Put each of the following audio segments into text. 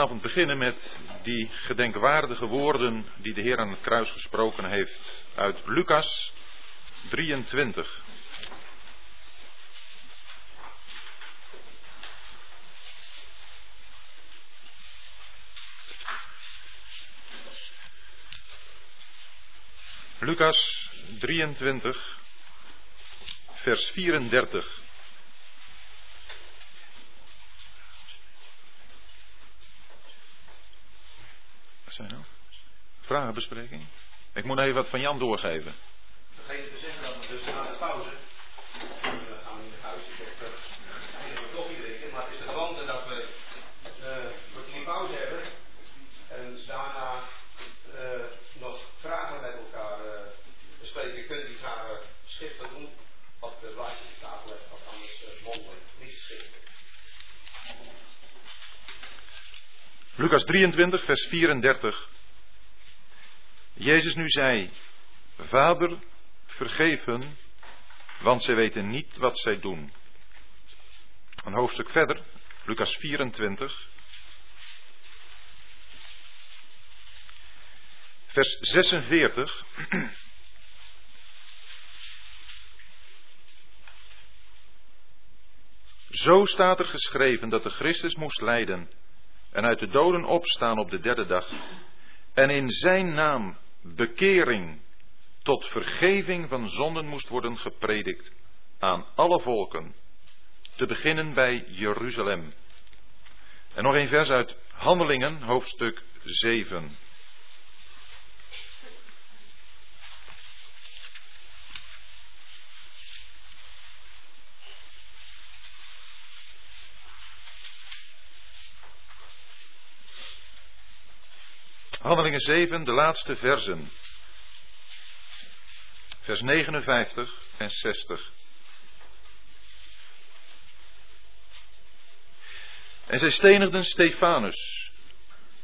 vanavond beginnen met die gedenkwaardige woorden die de Heer aan het kruis gesproken heeft uit Lucas 23. Lucas 23, vers 34. Wat zijn nou? Vragenbespreking? Ik moet even wat van Jan doorgeven. Vergeet te zeggen dat we dus na de pauze. We gaan in de huis. Ik heb uh, eigenlijk koffie drinken. Maar het is de gewoonte dat we uh, een kwartier pauze hebben. En daarna uh, nog vragen met elkaar bespreken. Je kunt die vragen schriftelijk doen. Op de blaadje tafel leggen. Of anders mondeling. Niet schriftelijk. Lucas 23, vers 34. Jezus nu zei: Vader, vergeef hun, want zij weten niet wat zij doen. Een hoofdstuk verder, Lucas 24, vers 46. Zo staat er geschreven dat de Christus moest lijden en uit de doden opstaan op de derde dag en in zijn naam bekering tot vergeving van zonden moest worden gepredikt aan alle volken, te beginnen bij Jeruzalem. En nog een vers uit Handelingen, hoofdstuk 7. Handelingen 7, de laatste versen. Vers 59 en 60. En zij stenigden Stefanus,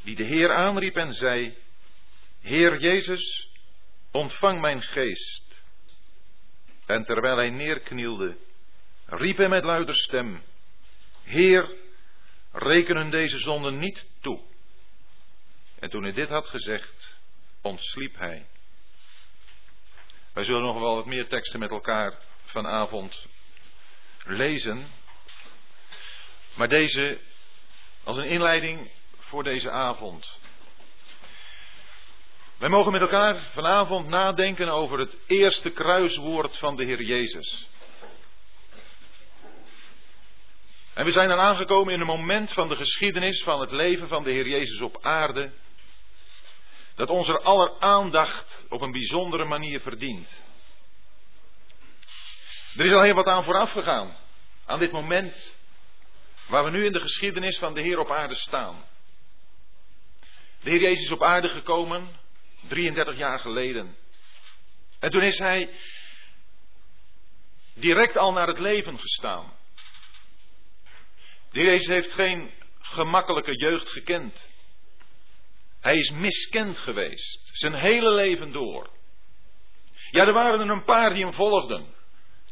die de Heer aanriep en zei: Heer Jezus, ontvang mijn geest. En terwijl hij neerknielde, riep hij met luider stem: Heer, reken hun deze zonden niet toe. En toen hij dit had gezegd, ontsliep hij. Wij zullen nog wel wat meer teksten met elkaar vanavond lezen. Maar deze als een inleiding voor deze avond. Wij mogen met elkaar vanavond nadenken over het eerste kruiswoord van de Heer Jezus. En we zijn dan aangekomen in een moment van de geschiedenis van het leven van de Heer Jezus op aarde dat onze aller aandacht op een bijzondere manier verdient. Er is al heel wat aan vooraf gegaan, aan dit moment waar we nu in de geschiedenis van de Heer op aarde staan. De Heer Jezus is op aarde gekomen, 33 jaar geleden. En toen is Hij direct al naar het leven gestaan. De Heer Jezus heeft geen gemakkelijke jeugd gekend. Hij is miskend geweest, zijn hele leven door. Ja, er waren er een paar die hem volgden.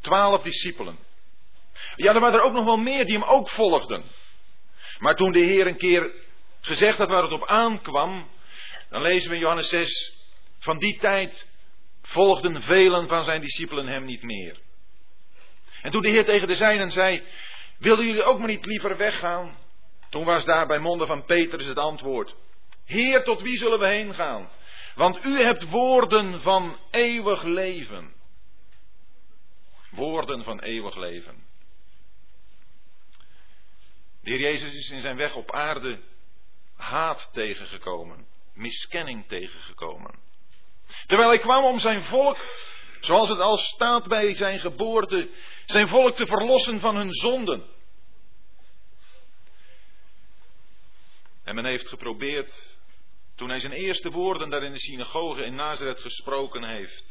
Twaalf discipelen. Ja, er waren er ook nog wel meer die hem ook volgden. Maar toen de Heer een keer gezegd had waar het op aankwam, dan lezen we in Johannes 6, van die tijd volgden velen van zijn discipelen hem niet meer. En toen de Heer tegen de zijnen zei, wilden jullie ook maar niet liever weggaan? Toen was daar bij monden van Petrus het antwoord, Heer, tot wie zullen we heen gaan? Want u hebt woorden van eeuwig leven. Woorden van eeuwig leven. De Heer Jezus is in zijn weg op aarde haat tegengekomen, miskenning tegengekomen. Terwijl hij kwam om zijn volk, zoals het al staat bij zijn geboorte, zijn volk te verlossen van hun zonden. En men heeft geprobeerd toen hij zijn eerste woorden daar in de synagoge in Nazareth gesproken heeft.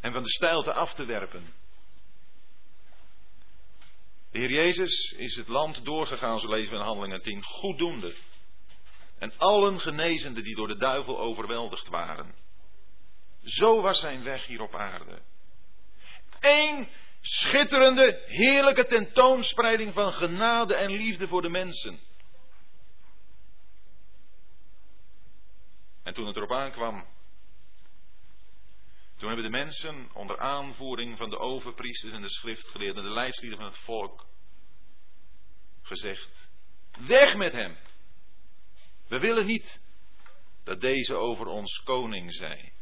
En van de stijlte af te werpen. De Heer Jezus is het land doorgegaan, zo lezen we in Handelingen 10, goeddoende. En allen genezende die door de duivel overweldigd waren. Zo was zijn weg hier op aarde. Eén schitterende, heerlijke tentoonspreiding van genade en liefde voor de mensen. En toen het erop aankwam, toen hebben de mensen onder aanvoering van de overpriesters en de schriftgeleerden, de leidslieden van het volk, gezegd: Weg met hem! We willen niet dat deze over ons koning zij.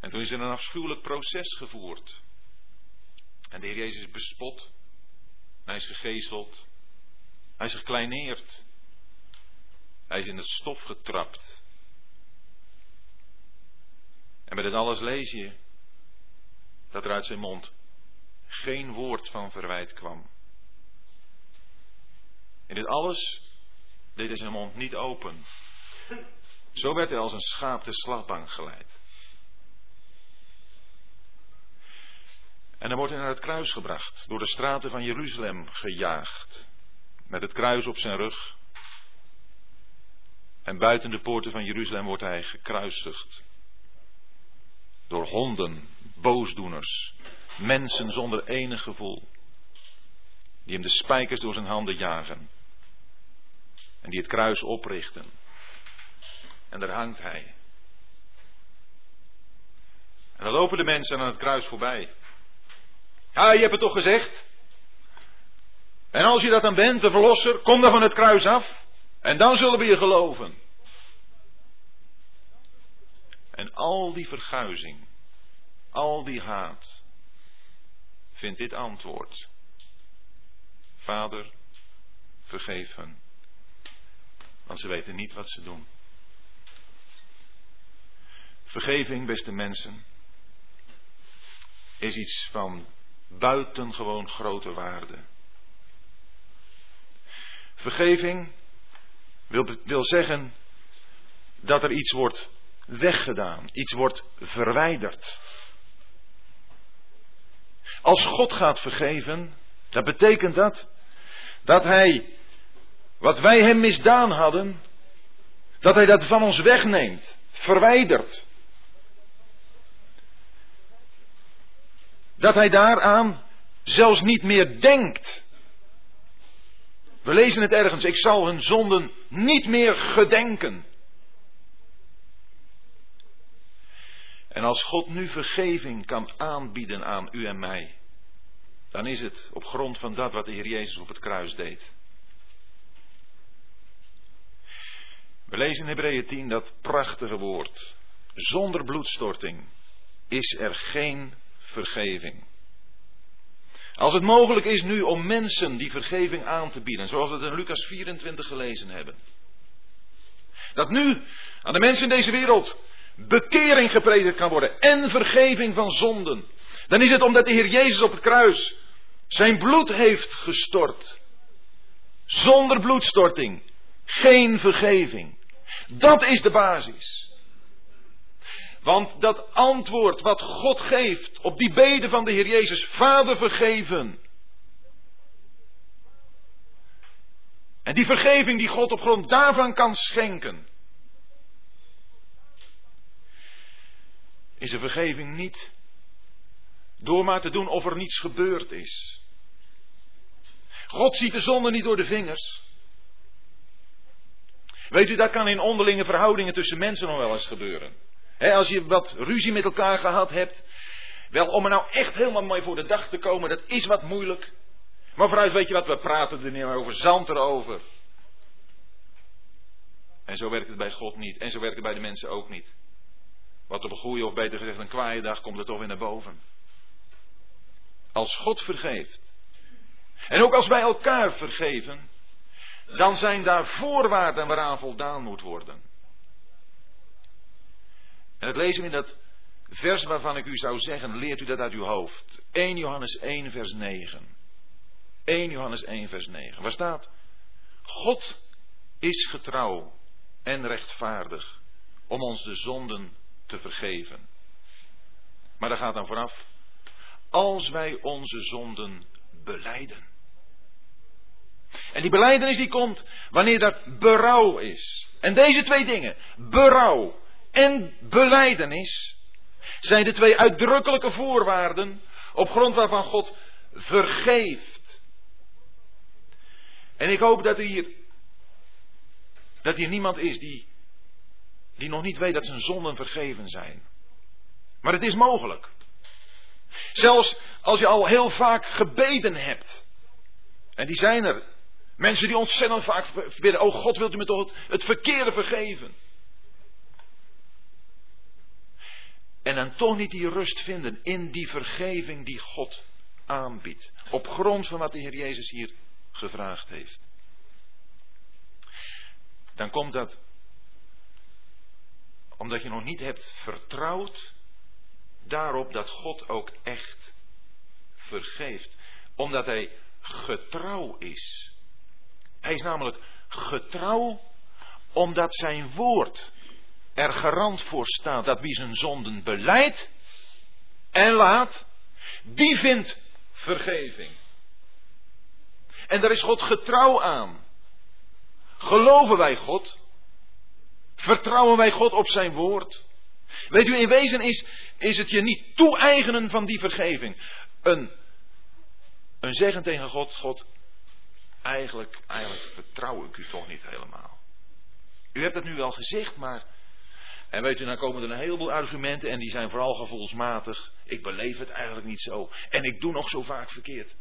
En toen is er een afschuwelijk proces gevoerd. En de Heer Jezus is bespot. Hij is gegezeld. Hij is gekleineerd. Hij is in het stof getrapt. En bij dit alles lees je dat er uit zijn mond geen woord van verwijt kwam. In dit alles deed hij zijn mond niet open. Zo werd hij als een schaap de slagbank geleid. En dan wordt hij naar het kruis gebracht, door de straten van Jeruzalem gejaagd, met het kruis op zijn rug. En buiten de poorten van Jeruzalem wordt hij gekruisigd. Door honden, boosdoeners, mensen zonder enig gevoel, die hem de spijkers door zijn handen jagen en die het kruis oprichten. En daar hangt hij. En dan lopen de mensen aan het kruis voorbij. Ja, je hebt het toch gezegd? En als je dat dan bent, de verlosser, kom dan van het kruis af. En dan zullen we je geloven. En al die verguizing, al die haat, vindt dit antwoord. Vader, vergeef hen, want ze weten niet wat ze doen. Vergeving, beste mensen, is iets van buitengewoon grote waarde. Vergeving wil, wil zeggen dat er iets wordt weggedaan, iets wordt verwijderd. Als God gaat vergeven, dan betekent dat dat Hij wat wij Hem misdaan hadden, dat Hij dat van ons wegneemt, verwijdert. Dat hij daaraan zelfs niet meer denkt. We lezen het ergens, ik zal hun zonden niet meer gedenken. En als God nu vergeving kan aanbieden aan u en mij, dan is het op grond van dat wat de Heer Jezus op het kruis deed. We lezen in Hebreeën 10 dat prachtige woord. Zonder bloedstorting is er geen vergeving. Als het mogelijk is nu om mensen die vergeving aan te bieden, zoals we het in Lucas 24 gelezen hebben. Dat nu aan de mensen in deze wereld bekering gepredikt kan worden en vergeving van zonden. Dan is het omdat de Heer Jezus op het kruis zijn bloed heeft gestort. Zonder bloedstorting geen vergeving. Dat is de basis. Want dat antwoord wat God geeft op die bede van de Heer Jezus, Vader vergeven. En die vergeving die God op grond daarvan kan schenken, is een vergeving niet door maar te doen of er niets gebeurd is. God ziet de zonde niet door de vingers. Weet u, dat kan in onderlinge verhoudingen tussen mensen nog wel eens gebeuren als je wat ruzie met elkaar gehad hebt. Wel, om er nou echt helemaal mooi voor de dag te komen, dat is wat moeilijk. Maar vooruit weet je wat, we praten er niet meer over, zand erover. En zo werkt het bij God niet. En zo werkt het bij de mensen ook niet. Wat op een goede of beter gezegd een kwaaie dag komt er toch weer naar boven. Als God vergeeft. En ook als wij elkaar vergeven. Dan zijn daar voorwaarden waaraan voldaan moet worden. En dat lezen we in dat vers waarvan ik u zou zeggen, leert u dat uit uw hoofd. 1 Johannes 1 vers 9. 1 Johannes 1 vers 9. Waar staat? God is getrouw en rechtvaardig om ons de zonden te vergeven. Maar daar gaat dan vooraf. Als wij onze zonden beleiden. En die beleidenis die komt wanneer er berouw is. En deze twee dingen, berouw en beleidenis zijn de twee uitdrukkelijke voorwaarden op grond waarvan God vergeeft. En ik hoop dat hier dat hier niemand is die, die nog niet weet dat zijn zonden vergeven zijn. Maar het is mogelijk. Zelfs als je al heel vaak gebeden hebt. En die zijn er. Mensen die ontzettend vaak bidden. Oh God, wilt u me toch het verkeerde vergeven? En dan toch niet die rust vinden in die vergeving die God aanbiedt. Op grond van wat de Heer Jezus hier gevraagd heeft. Dan komt dat omdat je nog niet hebt vertrouwd daarop dat God ook echt vergeeft. Omdat Hij getrouw is. Hij is namelijk getrouw omdat zijn woord er garant voor staat dat wie zijn zonden beleidt en laat, die vindt vergeving. En daar is God getrouw aan. Geloven wij God? Vertrouwen wij God op zijn woord? Weet u, in wezen is, is het je niet toe-eigenen van die vergeving. Een, een zeggen tegen God, God, eigenlijk, eigenlijk vertrouw ik u toch niet helemaal. U hebt het nu wel gezegd, maar. En weet u, dan komen er een heleboel argumenten en die zijn vooral gevoelsmatig. Ik beleef het eigenlijk niet zo. En ik doe nog zo vaak verkeerd.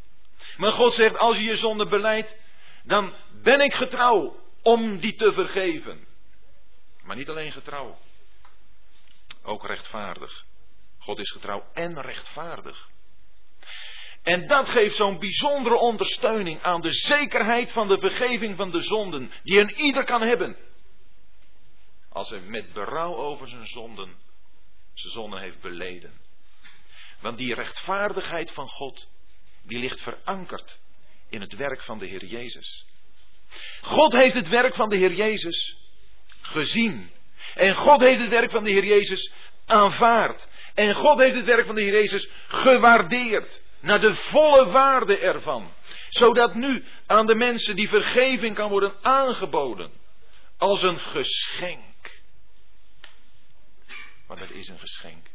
Maar God zegt, als je je zonde beleidt, dan ben ik getrouw om die te vergeven. Maar niet alleen getrouw, ook rechtvaardig. God is getrouw en rechtvaardig. En dat geeft zo'n bijzondere ondersteuning aan de zekerheid van de vergeving van de zonden, die een ieder kan hebben. Als hij met berouw over zijn zonden, zijn zonden heeft beleden. Want die rechtvaardigheid van God, die ligt verankerd in het werk van de Heer Jezus. God heeft het werk van de Heer Jezus gezien. En God heeft het werk van de Heer Jezus aanvaard. En God heeft het werk van de Heer Jezus gewaardeerd. Naar de volle waarde ervan. Zodat nu aan de mensen die vergeving kan worden aangeboden. Als een geschenk. Want dat is een geschenk.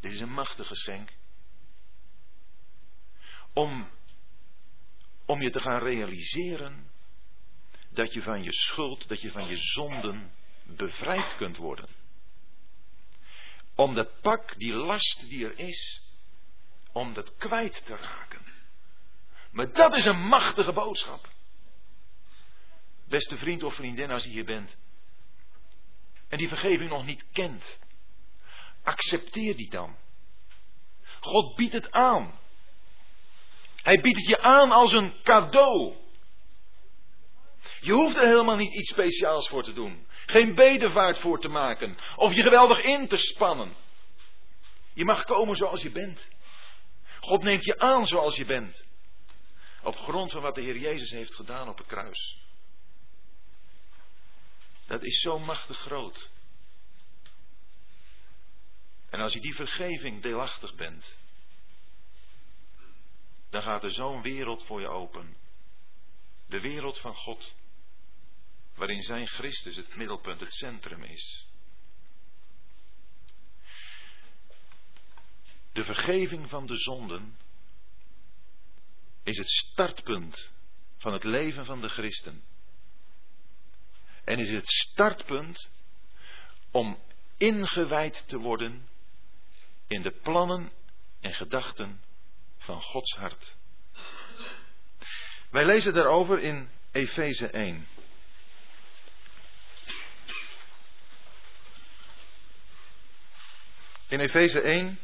Dit is een machtig geschenk. Om, om je te gaan realiseren dat je van je schuld, dat je van je zonden bevrijd kunt worden. Om dat pak, die last die er is, om dat kwijt te raken. Maar dat is een machtige boodschap. Beste vriend of vriendin, als je hier bent en die vergeving nog niet kent, accepteer die dan. God biedt het aan. Hij biedt het je aan als een cadeau. Je hoeft er helemaal niet iets speciaals voor te doen. Geen bedevaart voor te maken. Of je geweldig in te spannen. Je mag komen zoals je bent. God neemt je aan zoals je bent. Op grond van wat de Heer Jezus heeft gedaan op het kruis. Dat is zo machtig groot. En als je die vergeving deelachtig bent, dan gaat er zo'n wereld voor je open. De wereld van God waarin zijn Christus het middelpunt, het centrum is. De vergeving van de zonden is het startpunt van het leven van de christen. En is het startpunt om ingewijd te worden in de plannen en gedachten van Gods hart. Wij lezen daarover in Efeze 1. In Efeze 1.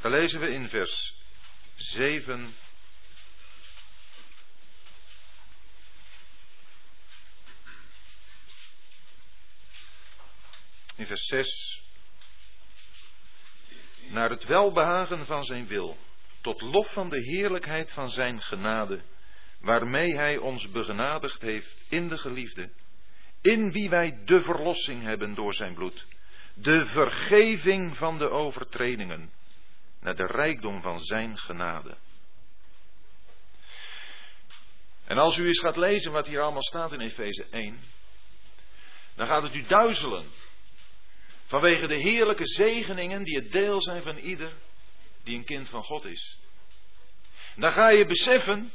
Daar lezen we in vers 7. In vers 6. Naar het welbehagen van zijn wil, tot lof van de heerlijkheid van zijn genade, waarmee hij ons begenadigd heeft in de geliefde in wie wij de verlossing hebben door zijn bloed, de vergeving van de overtredingen, naar de rijkdom van zijn genade. En als u eens gaat lezen wat hier allemaal staat in Efeze 1, dan gaat het u duizelen. Vanwege de heerlijke zegeningen die het deel zijn van ieder die een kind van God is. dan ga je beseffen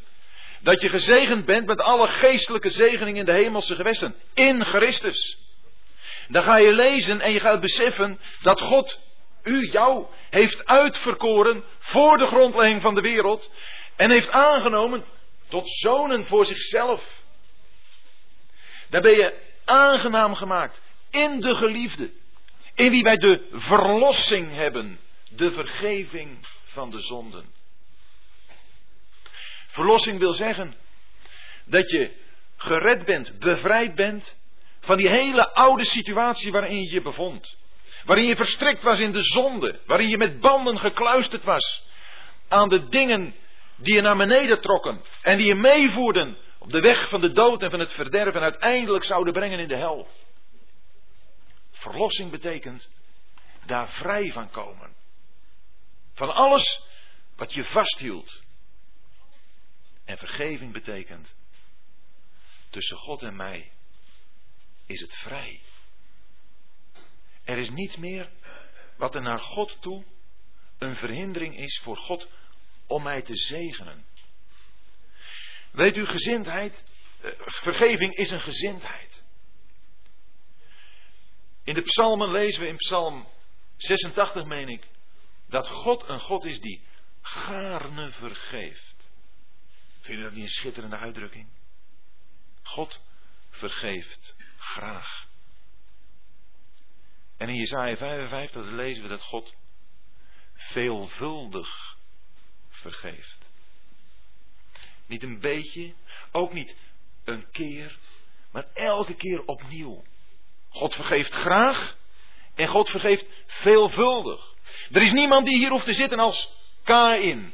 Dat je gezegend bent met alle geestelijke zegeningen in de hemelse gewesten. In Christus. Dan ga je lezen en je gaat beseffen dat God u, jou, heeft uitverkoren voor de grondlegging van de wereld. En heeft aangenomen tot zonen voor zichzelf. Daar ben je aangenaam gemaakt. In de geliefde. In wie wij de verlossing hebben. De vergeving van de zonden. Verlossing wil zeggen dat je gered bent, bevrijd bent van die hele oude situatie waarin je je bevond. Waarin je verstrikt was in de zonde. Waarin je met banden gekluisterd was aan de dingen die je naar beneden trokken. En die je meevoerden op de weg van de dood en van het verderf. En uiteindelijk zouden brengen in de hel. Verlossing betekent daar vrij van komen. Van alles wat je vasthield. En vergeving betekent tussen God en mij is het vrij. Er is niets meer wat er naar God toe een verhindering is voor God om mij te zegenen. Weet u, gezindheid, eh, vergeving is een gezindheid. In de psalmen lezen we in psalm 86, meen ik, dat God een God is die gaarne vergeeft. Vind je dat niet een schitterende uitdrukking? God vergeeft graag. En in Jesaja 55 lezen we dat God veelvuldig vergeeft. Niet een beetje, ook niet een keer, maar elke keer opnieuw. God vergeeft graag en God vergeeft veelvuldig. Er is niemand die hier hoeft te zitten als Kain,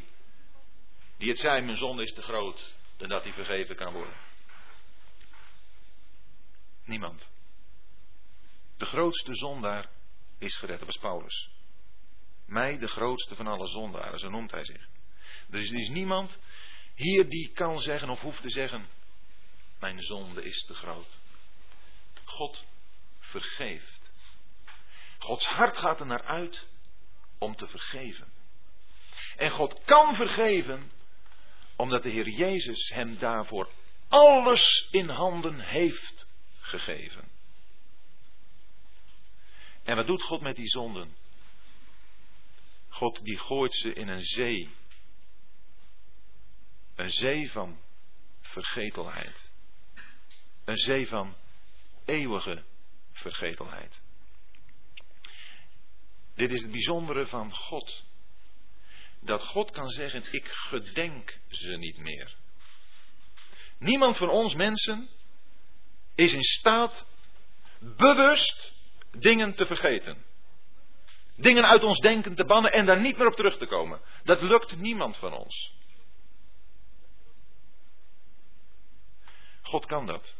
die het zei, mijn zonde is te groot dan dat hij vergeven kan worden. Niemand. De grootste zondaar is gered, dat was Paulus. Mij, de grootste van alle zondaren, zo noemt hij zich. Er is, er is niemand hier die kan zeggen of hoeft te zeggen, mijn zonde is te groot. God vergeeft. Gods hart gaat er naar uit om te vergeven. En God kan vergeven omdat de Heer Jezus hem daarvoor alles in handen heeft gegeven. En wat doet God met die zonden? God die gooit ze in een zee. Een zee van vergetelheid. Een zee van eeuwige vergetelheid. Dit is het bijzondere van God. Dat God kan zeggen, ik gedenk ze niet meer. Niemand van ons mensen is in staat bewust dingen te vergeten. Dingen uit ons denken te bannen en daar niet meer op terug te komen. Dat lukt niemand van ons. God kan dat.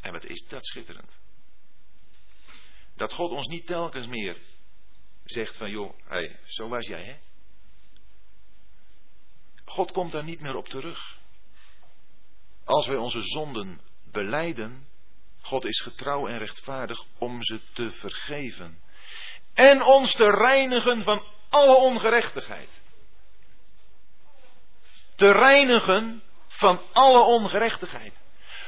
En wat is dat schitterend. Dat God ons niet telkens meer zegt van joh, hey, zo was jij hè. God komt daar niet meer op terug. Als wij onze zonden beleiden, God is getrouw en rechtvaardig om ze te vergeven. En ons te reinigen van alle ongerechtigheid. Te reinigen van alle ongerechtigheid.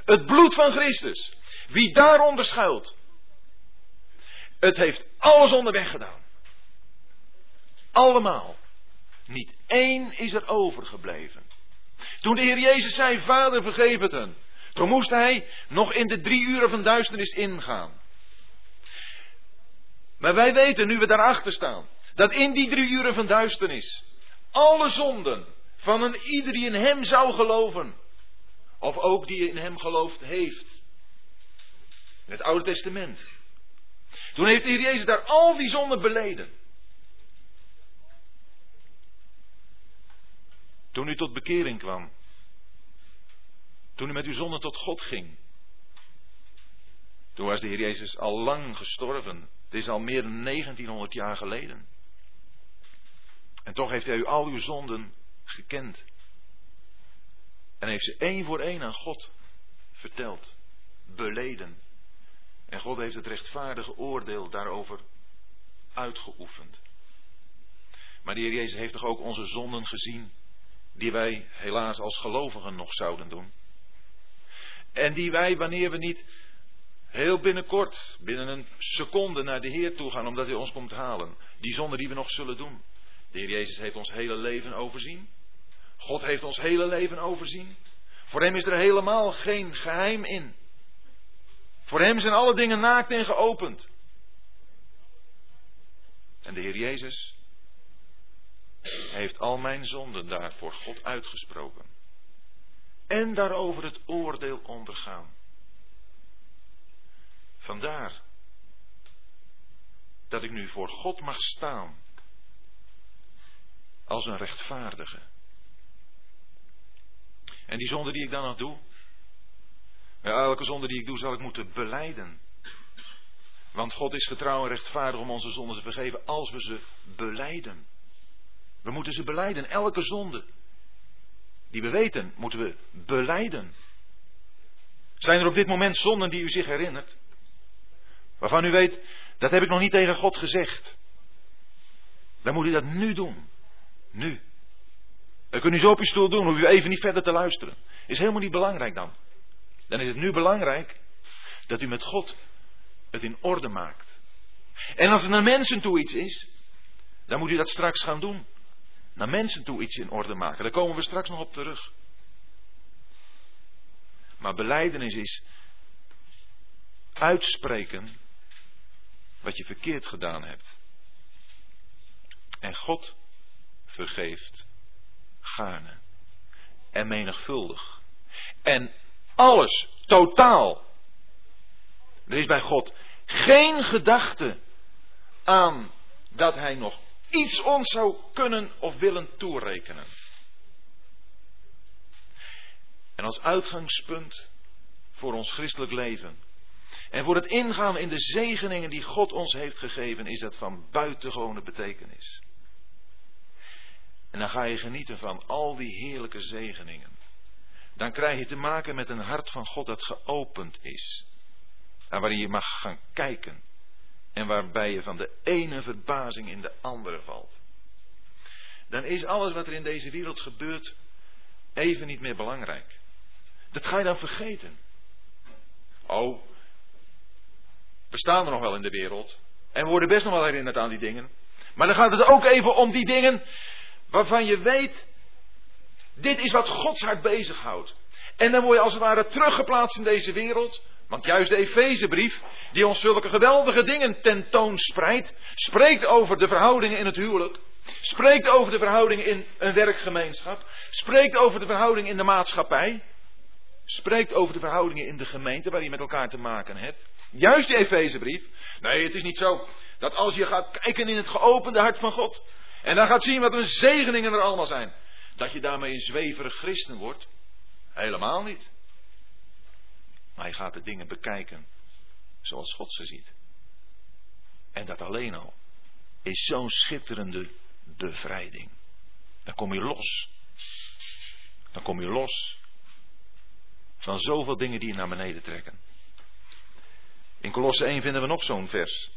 Het bloed van Christus. Wie daaronder schuilt. Het heeft alles onderweg gedaan. Allemaal. Niet één is er overgebleven. Toen de Heer Jezus zei, Vader vergeef het hen. Toen moest hij nog in de drie uren van duisternis ingaan. Maar wij weten, nu we daarachter staan, dat in die drie uren van duisternis alle zonden van een ieder die in hem zou geloven, of ook die in hem geloofd heeft, in het Oude Testament. Toen heeft de Heer Jezus daar al die zonden beleden. Toen u tot bekering kwam, toen u met uw zonde tot God ging. Toen was de Heer Jezus al lang gestorven. Het is al meer dan 1900 jaar geleden. En toch heeft Hij u al uw zonden gekend. En heeft ze één voor één aan God verteld, beleden. En God heeft het rechtvaardige oordeel daarover uitgeoefend. Maar de Heer Jezus heeft toch ook onze zonden gezien die wij helaas als gelovigen nog zouden doen. En die wij, wanneer we niet heel binnenkort, binnen een seconde naar de Heer toe gaan, omdat Hij ons komt halen, die zonde die we nog zullen doen. De Heer Jezus heeft ons hele leven overzien. God heeft ons hele leven overzien. Voor Hem is er helemaal geen geheim in. Voor Hem zijn alle dingen naakt en geopend. En de Heer Jezus heeft al mijn zonden daar voor God uitgesproken. En daarover het oordeel ondergaan. Vandaar dat ik nu voor God mag staan als een rechtvaardige. En die zonde die ik dan nog doe, elke zonde die ik doe zal ik moeten beleiden. Want God is getrouw en rechtvaardig om onze zonden te vergeven als we ze beleiden. We moeten ze beleiden, elke zonde die we weten, moeten we beleiden. Zijn er op dit moment zonden die u zich herinnert? Waarvan u weet, dat heb ik nog niet tegen God gezegd. Dan moet u dat nu doen. Nu. Dan kunt u zo op uw stoel doen, hoef u even niet verder te luisteren. Is helemaal niet belangrijk dan. Dan is het nu belangrijk dat u met God het in orde maakt. En als er naar mensen toe iets is, dan moet u dat straks gaan doen. Naar mensen toe iets in orde maken. Daar komen we straks nog op terug. Maar beleidenis is uitspreken wat je verkeerd gedaan hebt. En God vergeeft gaarne en menigvuldig. En alles, totaal. Er is bij God geen gedachte aan dat Hij nog iets ons zou kunnen of willen toerekenen. En als uitgangspunt voor ons christelijk leven en voor het ingaan in de zegeningen die God ons heeft gegeven, is dat van buitengewone betekenis. En dan ga je genieten van al die heerlijke zegeningen. Dan krijg je te maken met een hart van God dat geopend is. En waarin je mag gaan kijken. En waarbij je van de ene verbazing in de andere valt. Dan is alles wat er in deze wereld gebeurt even niet meer belangrijk. Dat ga je dan vergeten. Oh, we staan er nog wel in de wereld. En worden best nog wel herinnerd aan die dingen. Maar dan gaat het ook even om die dingen waarvan je weet, dit is wat Gods hart bezighoudt. En dan word je als het ware teruggeplaatst in deze wereld. Want juist de Efezebrief, die ons zulke geweldige dingen tentoonspreidt, spreekt over de verhoudingen in het huwelijk. Spreekt over de verhoudingen in een werkgemeenschap. Spreekt over de verhoudingen in de maatschappij. Spreekt over de verhoudingen in de gemeente waar je met elkaar te maken hebt. Juist die Efezebrief. Nee, het is niet zo dat als je gaat kijken in het geopende hart van God. En dan gaat zien wat een zegeningen er allemaal zijn. Dat je daarmee een zweverig christen wordt. Helemaal niet. Maar je gaat de dingen bekijken zoals God ze ziet. En dat alleen al is zo'n schitterende bevrijding. Dan kom je los. Dan kom je los van zoveel dingen die je naar beneden trekken. In Kolosse 1 vinden we nog zo'n vers.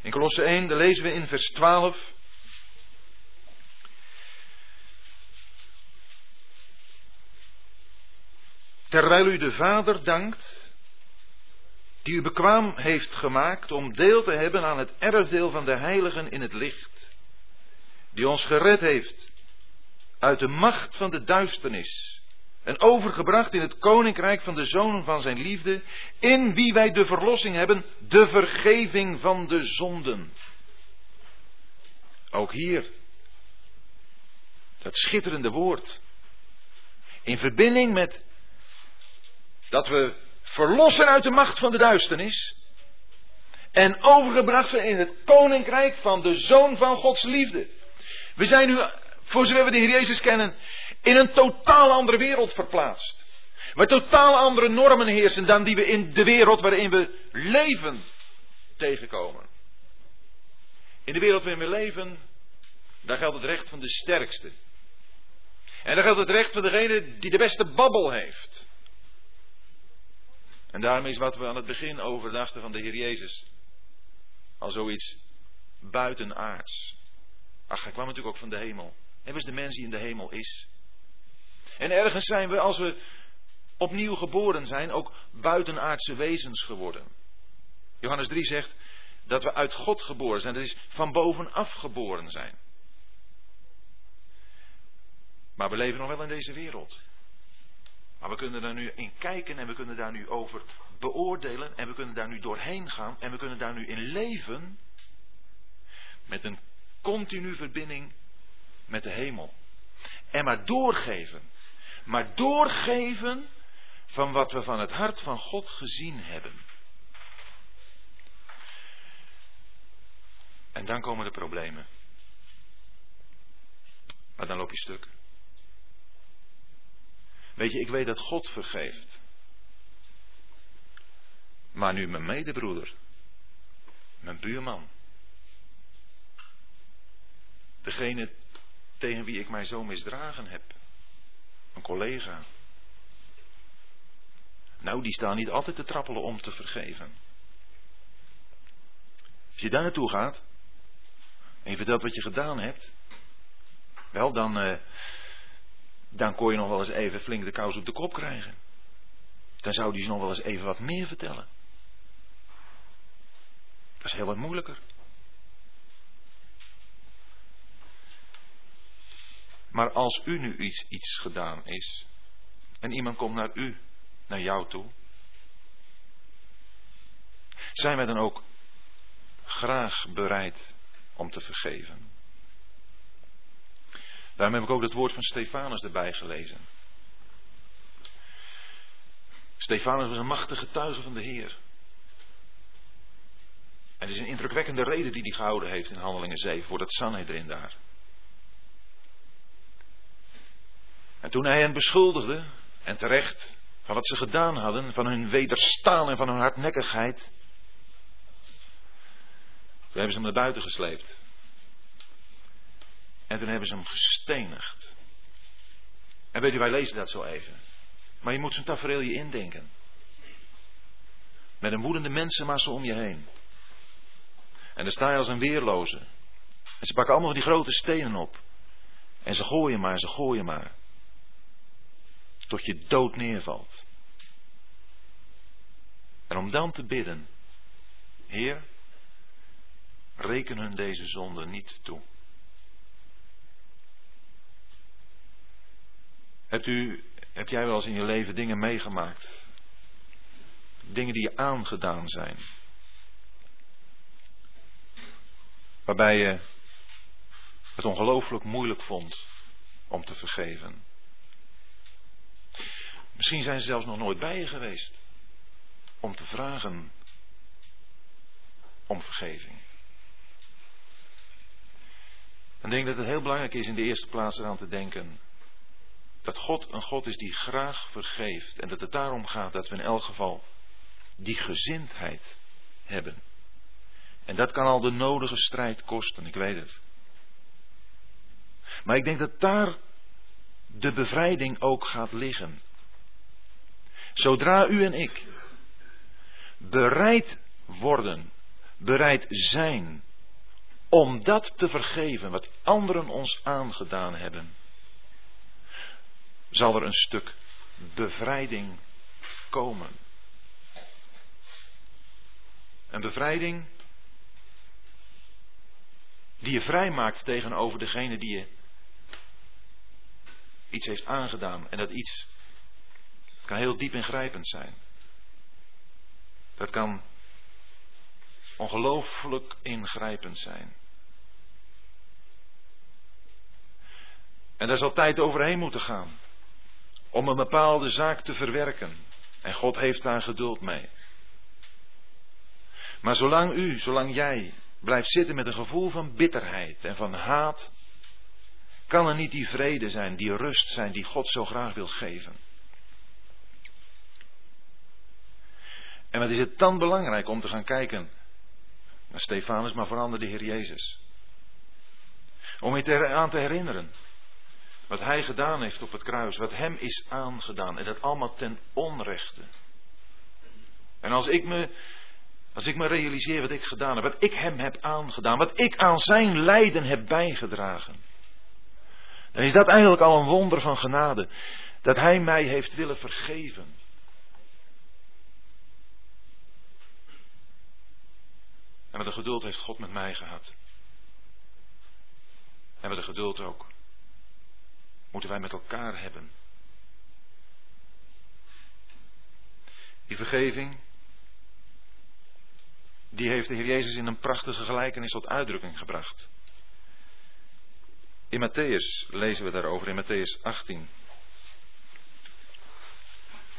In Kolosse 1, daar lezen we in vers 12. Terwijl u de Vader dankt, die u bekwaam heeft gemaakt om deel te hebben aan het erfdeel van de heiligen in het licht, die ons gered heeft uit de macht van de duisternis en overgebracht in het koninkrijk van de zonen van zijn liefde, in wie wij de verlossing hebben, de vergeving van de zonden. Ook hier, dat schitterende woord, in verbinding met dat we verlossen uit de macht van de duisternis en overgebracht zijn in het koninkrijk van de zoon van Gods liefde. We zijn nu, voor zover we de Heer Jezus kennen, in een totaal andere wereld verplaatst. Waar totaal andere normen heersen dan die we in de wereld waarin we leven tegenkomen. In de wereld waarin we leven, daar geldt het recht van de sterkste. En daar geldt het recht van degene die de beste babbel heeft. En daarom is wat we aan het begin overdachten van de Heer Jezus al zoiets buitenaards. Ach, hij kwam natuurlijk ook van de hemel. Hij was de mens die in de hemel is. En ergens zijn we, als we opnieuw geboren zijn, ook buitenaardse wezens geworden. Johannes 3 zegt dat we uit God geboren zijn. Dat is van bovenaf geboren zijn. Maar we leven nog wel in deze wereld. Maar we kunnen daar nu in kijken en we kunnen daar nu over beoordelen en we kunnen daar nu doorheen gaan en we kunnen daar nu in leven met een continu verbinding met de hemel. En maar doorgeven. Maar doorgeven van wat we van het hart van God gezien hebben. En dan komen de problemen. Maar dan loop je stuk. Weet je, ik weet dat God vergeeft. Maar nu mijn medebroeder, mijn buurman, degene tegen wie ik mij zo misdragen heb, een collega. Nou, die staan niet altijd te trappelen om te vergeven. Als je daar naartoe gaat en je vertelt wat je gedaan hebt, wel dan, uh, dan kon je nog wel eens even flink de kous op de kop krijgen. Dan zou die nog wel eens even wat meer vertellen. Dat is heel wat moeilijker. Maar als u nu iets, iets gedaan is, en iemand komt naar u, naar jou toe, zijn wij dan ook graag bereid om te vergeven? Daarom heb ik ook het woord van Stefanus erbij gelezen. Stefanus was een machtige getuige van de Heer. En het is een indrukwekkende reden die hij gehouden heeft in Handelingen 7 voor dat Sanhedrin daar. En toen hij hen beschuldigde, en terecht, van wat ze gedaan hadden, van hun wederstaan en van hun hardnekkigheid, toen hebben ze hem naar buiten gesleept. En toen hebben ze hem gestenigd. En weet u, wij lezen dat zo even. Maar je moet zo'n tafereel je indenken. Met een woedende mensenmassa om je heen. En dan sta je als een weerloze. En ze pakken allemaal die grote stenen op. En ze gooien maar, ze gooien maar. Tot je dood neervalt. En om dan te bidden. Heer, reken hun deze zonde niet toe. Hebt u, heb jij wel eens in je leven dingen meegemaakt? Dingen die je aangedaan zijn. Waarbij je het ongelooflijk moeilijk vond om te vergeven. Misschien zijn ze zelfs nog nooit bij je geweest om te vragen om vergeving. Dan denk dat het heel belangrijk is in de eerste plaats eraan te denken dat God een God is die graag vergeeft en dat het daarom gaat dat we in elk geval die gezindheid hebben. En dat kan al de nodige strijd kosten, ik weet het. Maar ik denk dat daar de bevrijding ook gaat liggen. Zodra u en ik bereid worden, bereid zijn om dat te vergeven wat anderen ons aangedaan hebben, zal er een stuk bevrijding komen. Een bevrijding die je vrijmaakt tegenover degene die je iets heeft aangedaan. En dat iets kan heel diep ingrijpend zijn. Dat kan ongelooflijk ingrijpend zijn. En daar zal tijd overheen moeten gaan. Om een bepaalde zaak te verwerken. En God heeft daar geduld mee. Maar zolang u, zolang jij blijft zitten met een gevoel van bitterheid en van haat, kan er niet die vrede zijn, die rust zijn die God zo graag wil geven. En wat is het dan belangrijk om te gaan kijken naar Stefanus, maar vooral de Heer Jezus. Om je aan te herinneren wat Hij gedaan heeft op het kruis, wat Hem is aangedaan en dat allemaal ten onrechte. En als ik me, als ik me realiseer wat ik gedaan heb, wat ik hem heb aangedaan, wat ik aan zijn lijden heb bijgedragen, dan is dat eigenlijk al een wonder van genade. Dat hij mij heeft willen vergeven. En wat een geduld heeft God met mij gehad. En wat een geduld ook. Moeten wij met elkaar hebben. Die vergeving, die heeft de Heer Jezus in een prachtige gelijkenis tot uitdrukking gebracht. In Matthäus lezen we daarover, in Matthäus 18.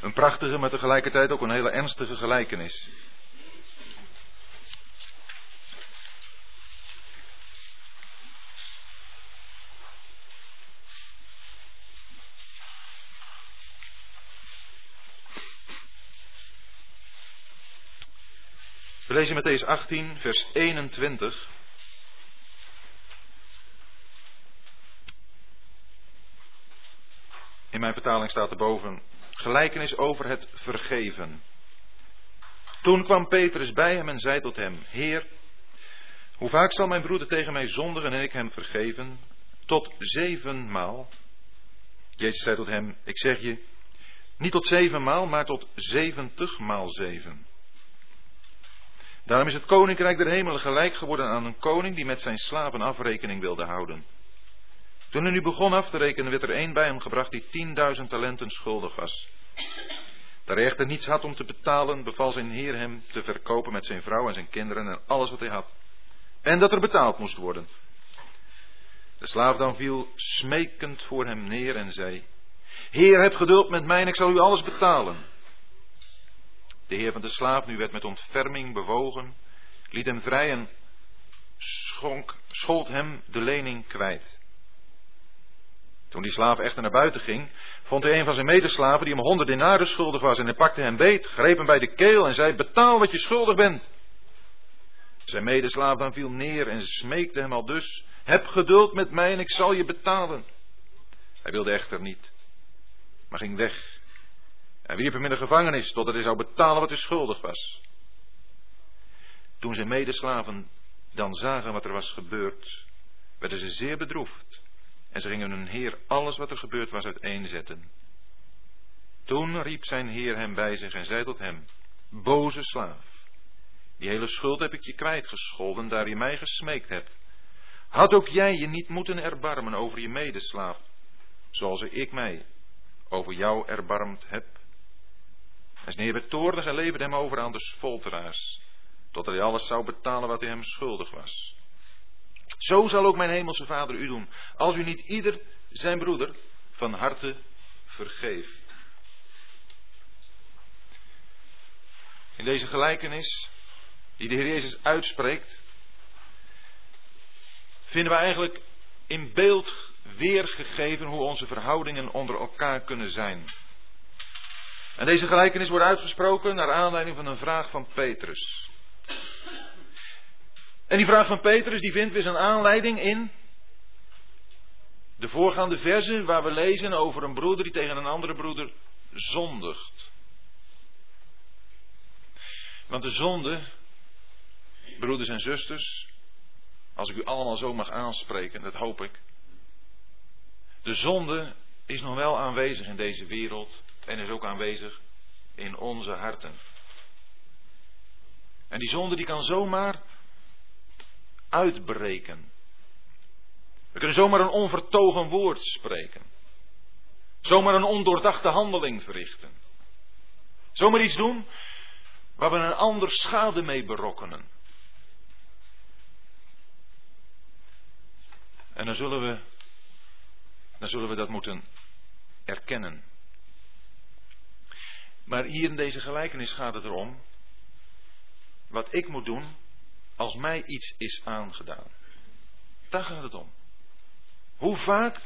Een prachtige, maar tegelijkertijd ook een hele ernstige gelijkenis. Lezen Matthäus 18, vers 21. In mijn vertaling staat erboven gelijkenis over het vergeven. Toen kwam Petrus bij hem en zei tot hem: Heer, hoe vaak zal mijn broeder tegen mij zondigen en ik hem vergeven? Tot zevenmaal. Jezus zei tot hem: Ik zeg je, niet tot zevenmaal, maar tot zeventigmaal zeven. Daarom is het koninkrijk der hemelen gelijk geworden aan een koning die met zijn slaven afrekening wilde houden. Toen hij nu begon af te rekenen, werd er één bij hem gebracht die tienduizend talenten schuldig was. Daar hij echter niets had om te betalen, beval zijn heer hem te verkopen met zijn vrouw en zijn kinderen en alles wat hij had. En dat er betaald moest worden. De slaaf dan viel smekend voor hem neer en zei: Heer, heb geduld met mij en ik zal u alles betalen. De heer van de slaaf nu werd met ontferming bewogen, liet hem vrij en schonk, schold hem de lening kwijt. Toen die slaaf echter naar buiten ging, vond hij een van zijn medeslaven die hem honderd denaren schuldig was en hij pakte hem beet, greep hem bij de keel en zei, betaal wat je schuldig bent. Zijn medeslaaf dan viel neer en smeekte hem al dus, heb geduld met mij en ik zal je betalen. Hij wilde echter niet, maar ging weg en wierp hem in de gevangenis totdat hij zou betalen wat hij schuldig was. Toen zijn medeslaven dan zagen wat er was gebeurd, werden ze zeer bedroefd en ze gingen hun heer alles wat er gebeurd was uiteenzetten. Toen riep zijn heer hem bij zich en zei tot hem, boze slaaf, die hele schuld heb ik je kwijtgescholden, daar je mij gesmeekt hebt. Had ook jij je niet moeten erbarmen over je medeslaaf, zoals ik mij over jou erbarmd heb? En zijn werd toornig en leverde hem over aan de folteraars, totdat hij alles zou betalen wat hij hem schuldig was. Zo zal ook mijn hemelse vader u doen, als u niet ieder zijn broeder van harte vergeeft. In deze gelijkenis, die de Heer Jezus uitspreekt, vinden we eigenlijk in beeld weergegeven hoe onze verhoudingen onder elkaar kunnen zijn. En deze gelijkenis wordt uitgesproken naar aanleiding van een vraag van Petrus. En die vraag van Petrus die vindt weer zijn aanleiding in de voorgaande versen waar we lezen over een broeder die tegen een andere broeder zondigt. Want de zonde, broeders en zusters, als ik u allemaal zo mag aanspreken, dat hoop ik. De zonde is nog wel aanwezig in deze wereld en is ook aanwezig in onze harten. En die zonde die kan zomaar uitbreken. We kunnen zomaar een onvertogen woord spreken. Zomaar een ondoordachte handeling verrichten. Zomaar iets doen waar we een ander schade mee berokkenen. En dan zullen we, dan zullen we dat moeten erkennen. Maar hier in deze gelijkenis gaat het erom wat ik moet doen als mij iets is aangedaan. Daar gaat het om. Hoe vaak,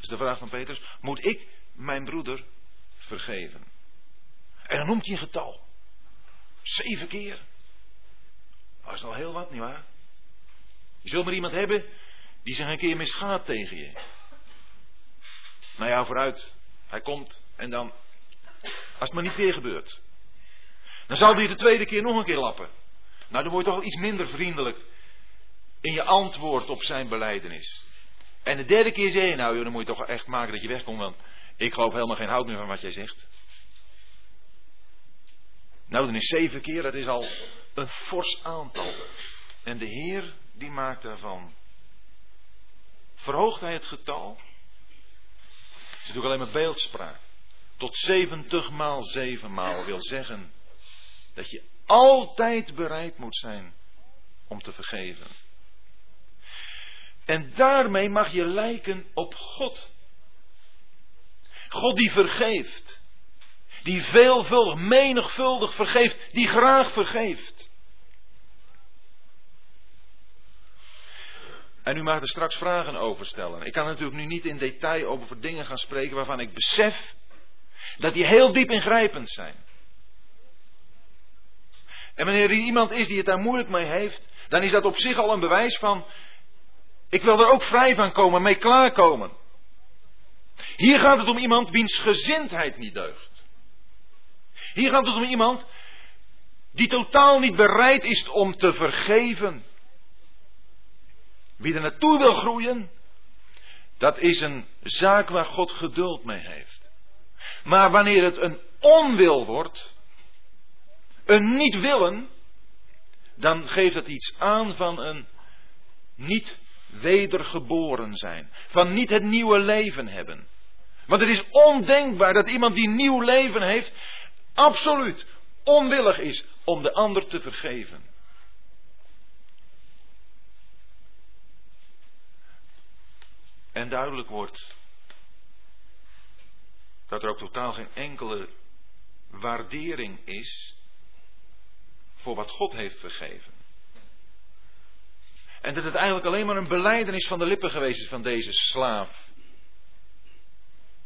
is de vraag van Petrus, moet ik mijn broeder vergeven? En dan noemt hij een getal. Zeven keer. Dat is al heel wat, nietwaar? Je zult maar iemand hebben die zich een keer misgaat tegen je. Nou ja, vooruit. Hij komt en dan als het maar niet weer gebeurt. Dan zal hij de tweede keer nog een keer lappen. Nou, dan word je toch wel iets minder vriendelijk in je antwoord op zijn beleidenis. En de derde keer zeg je, nou joh, dan moet je toch echt maken dat je wegkomt, want ik geloof helemaal geen hout meer van wat jij zegt. Nou, dan is zeven keer, dat is al een fors aantal. En de Heer, die maakt daarvan. Verhoogt hij het getal? Het is natuurlijk alleen maar beeldspraak. Tot zeventig maal zeven maal wil zeggen dat je altijd bereid moet zijn om te vergeven. En daarmee mag je lijken op God. God die vergeeft. Die veelvuldig, menigvuldig vergeeft. Die graag vergeeft. En u mag er straks vragen over stellen. Ik kan natuurlijk nu niet in detail over dingen gaan spreken waarvan ik besef dat die heel diep ingrijpend zijn. En wanneer er iemand is die het daar moeilijk mee heeft, dan is dat op zich al een bewijs van, ik wil er ook vrij van komen, mee klaarkomen. Hier gaat het om iemand wiens gezindheid niet deugt. Hier gaat het om iemand die totaal niet bereid is om te vergeven. Wie er naartoe wil groeien, dat is een zaak waar God geduld mee heeft. Maar wanneer het een onwil wordt, een niet willen, dan geeft het iets aan van een niet wedergeboren zijn. Van niet het nieuwe leven hebben. Want het is ondenkbaar dat iemand die nieuw leven heeft, absoluut onwillig is om de ander te vergeven. En duidelijk wordt dat er ook totaal geen enkele waardering is voor wat God heeft vergeven. En dat het eigenlijk alleen maar een beleidenis van de lippen geweest is van deze slaaf.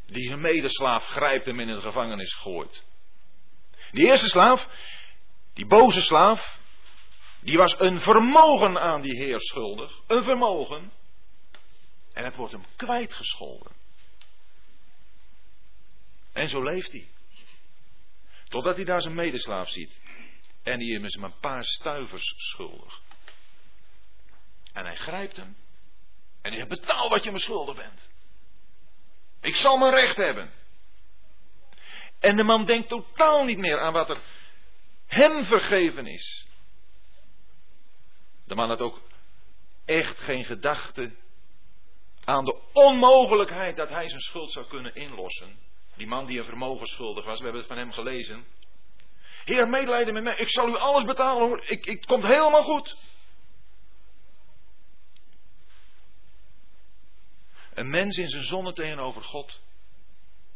Die zijn medeslaaf grijpt en in de gevangenis gooit. Die eerste slaaf, die boze slaaf, die was een vermogen aan die heer schuldig. Een vermogen. En het wordt hem kwijtgescholden. En zo leeft hij. Totdat hij daar zijn medeslaaf ziet. En die is hem een paar stuivers schuldig. En hij grijpt hem. En hij zegt, betaal wat je me schuldig bent. Ik zal mijn recht hebben. En de man denkt totaal niet meer aan wat er hem vergeven is. De man had ook echt geen gedachte aan de onmogelijkheid dat hij zijn schuld zou kunnen inlossen. Die man die een vermogen schuldig was, we hebben het van hem gelezen. Heer, medelijden met mij, ik zal u alles betalen hoor, ik, ik, het komt helemaal goed. Een mens in zijn zonne tegenover God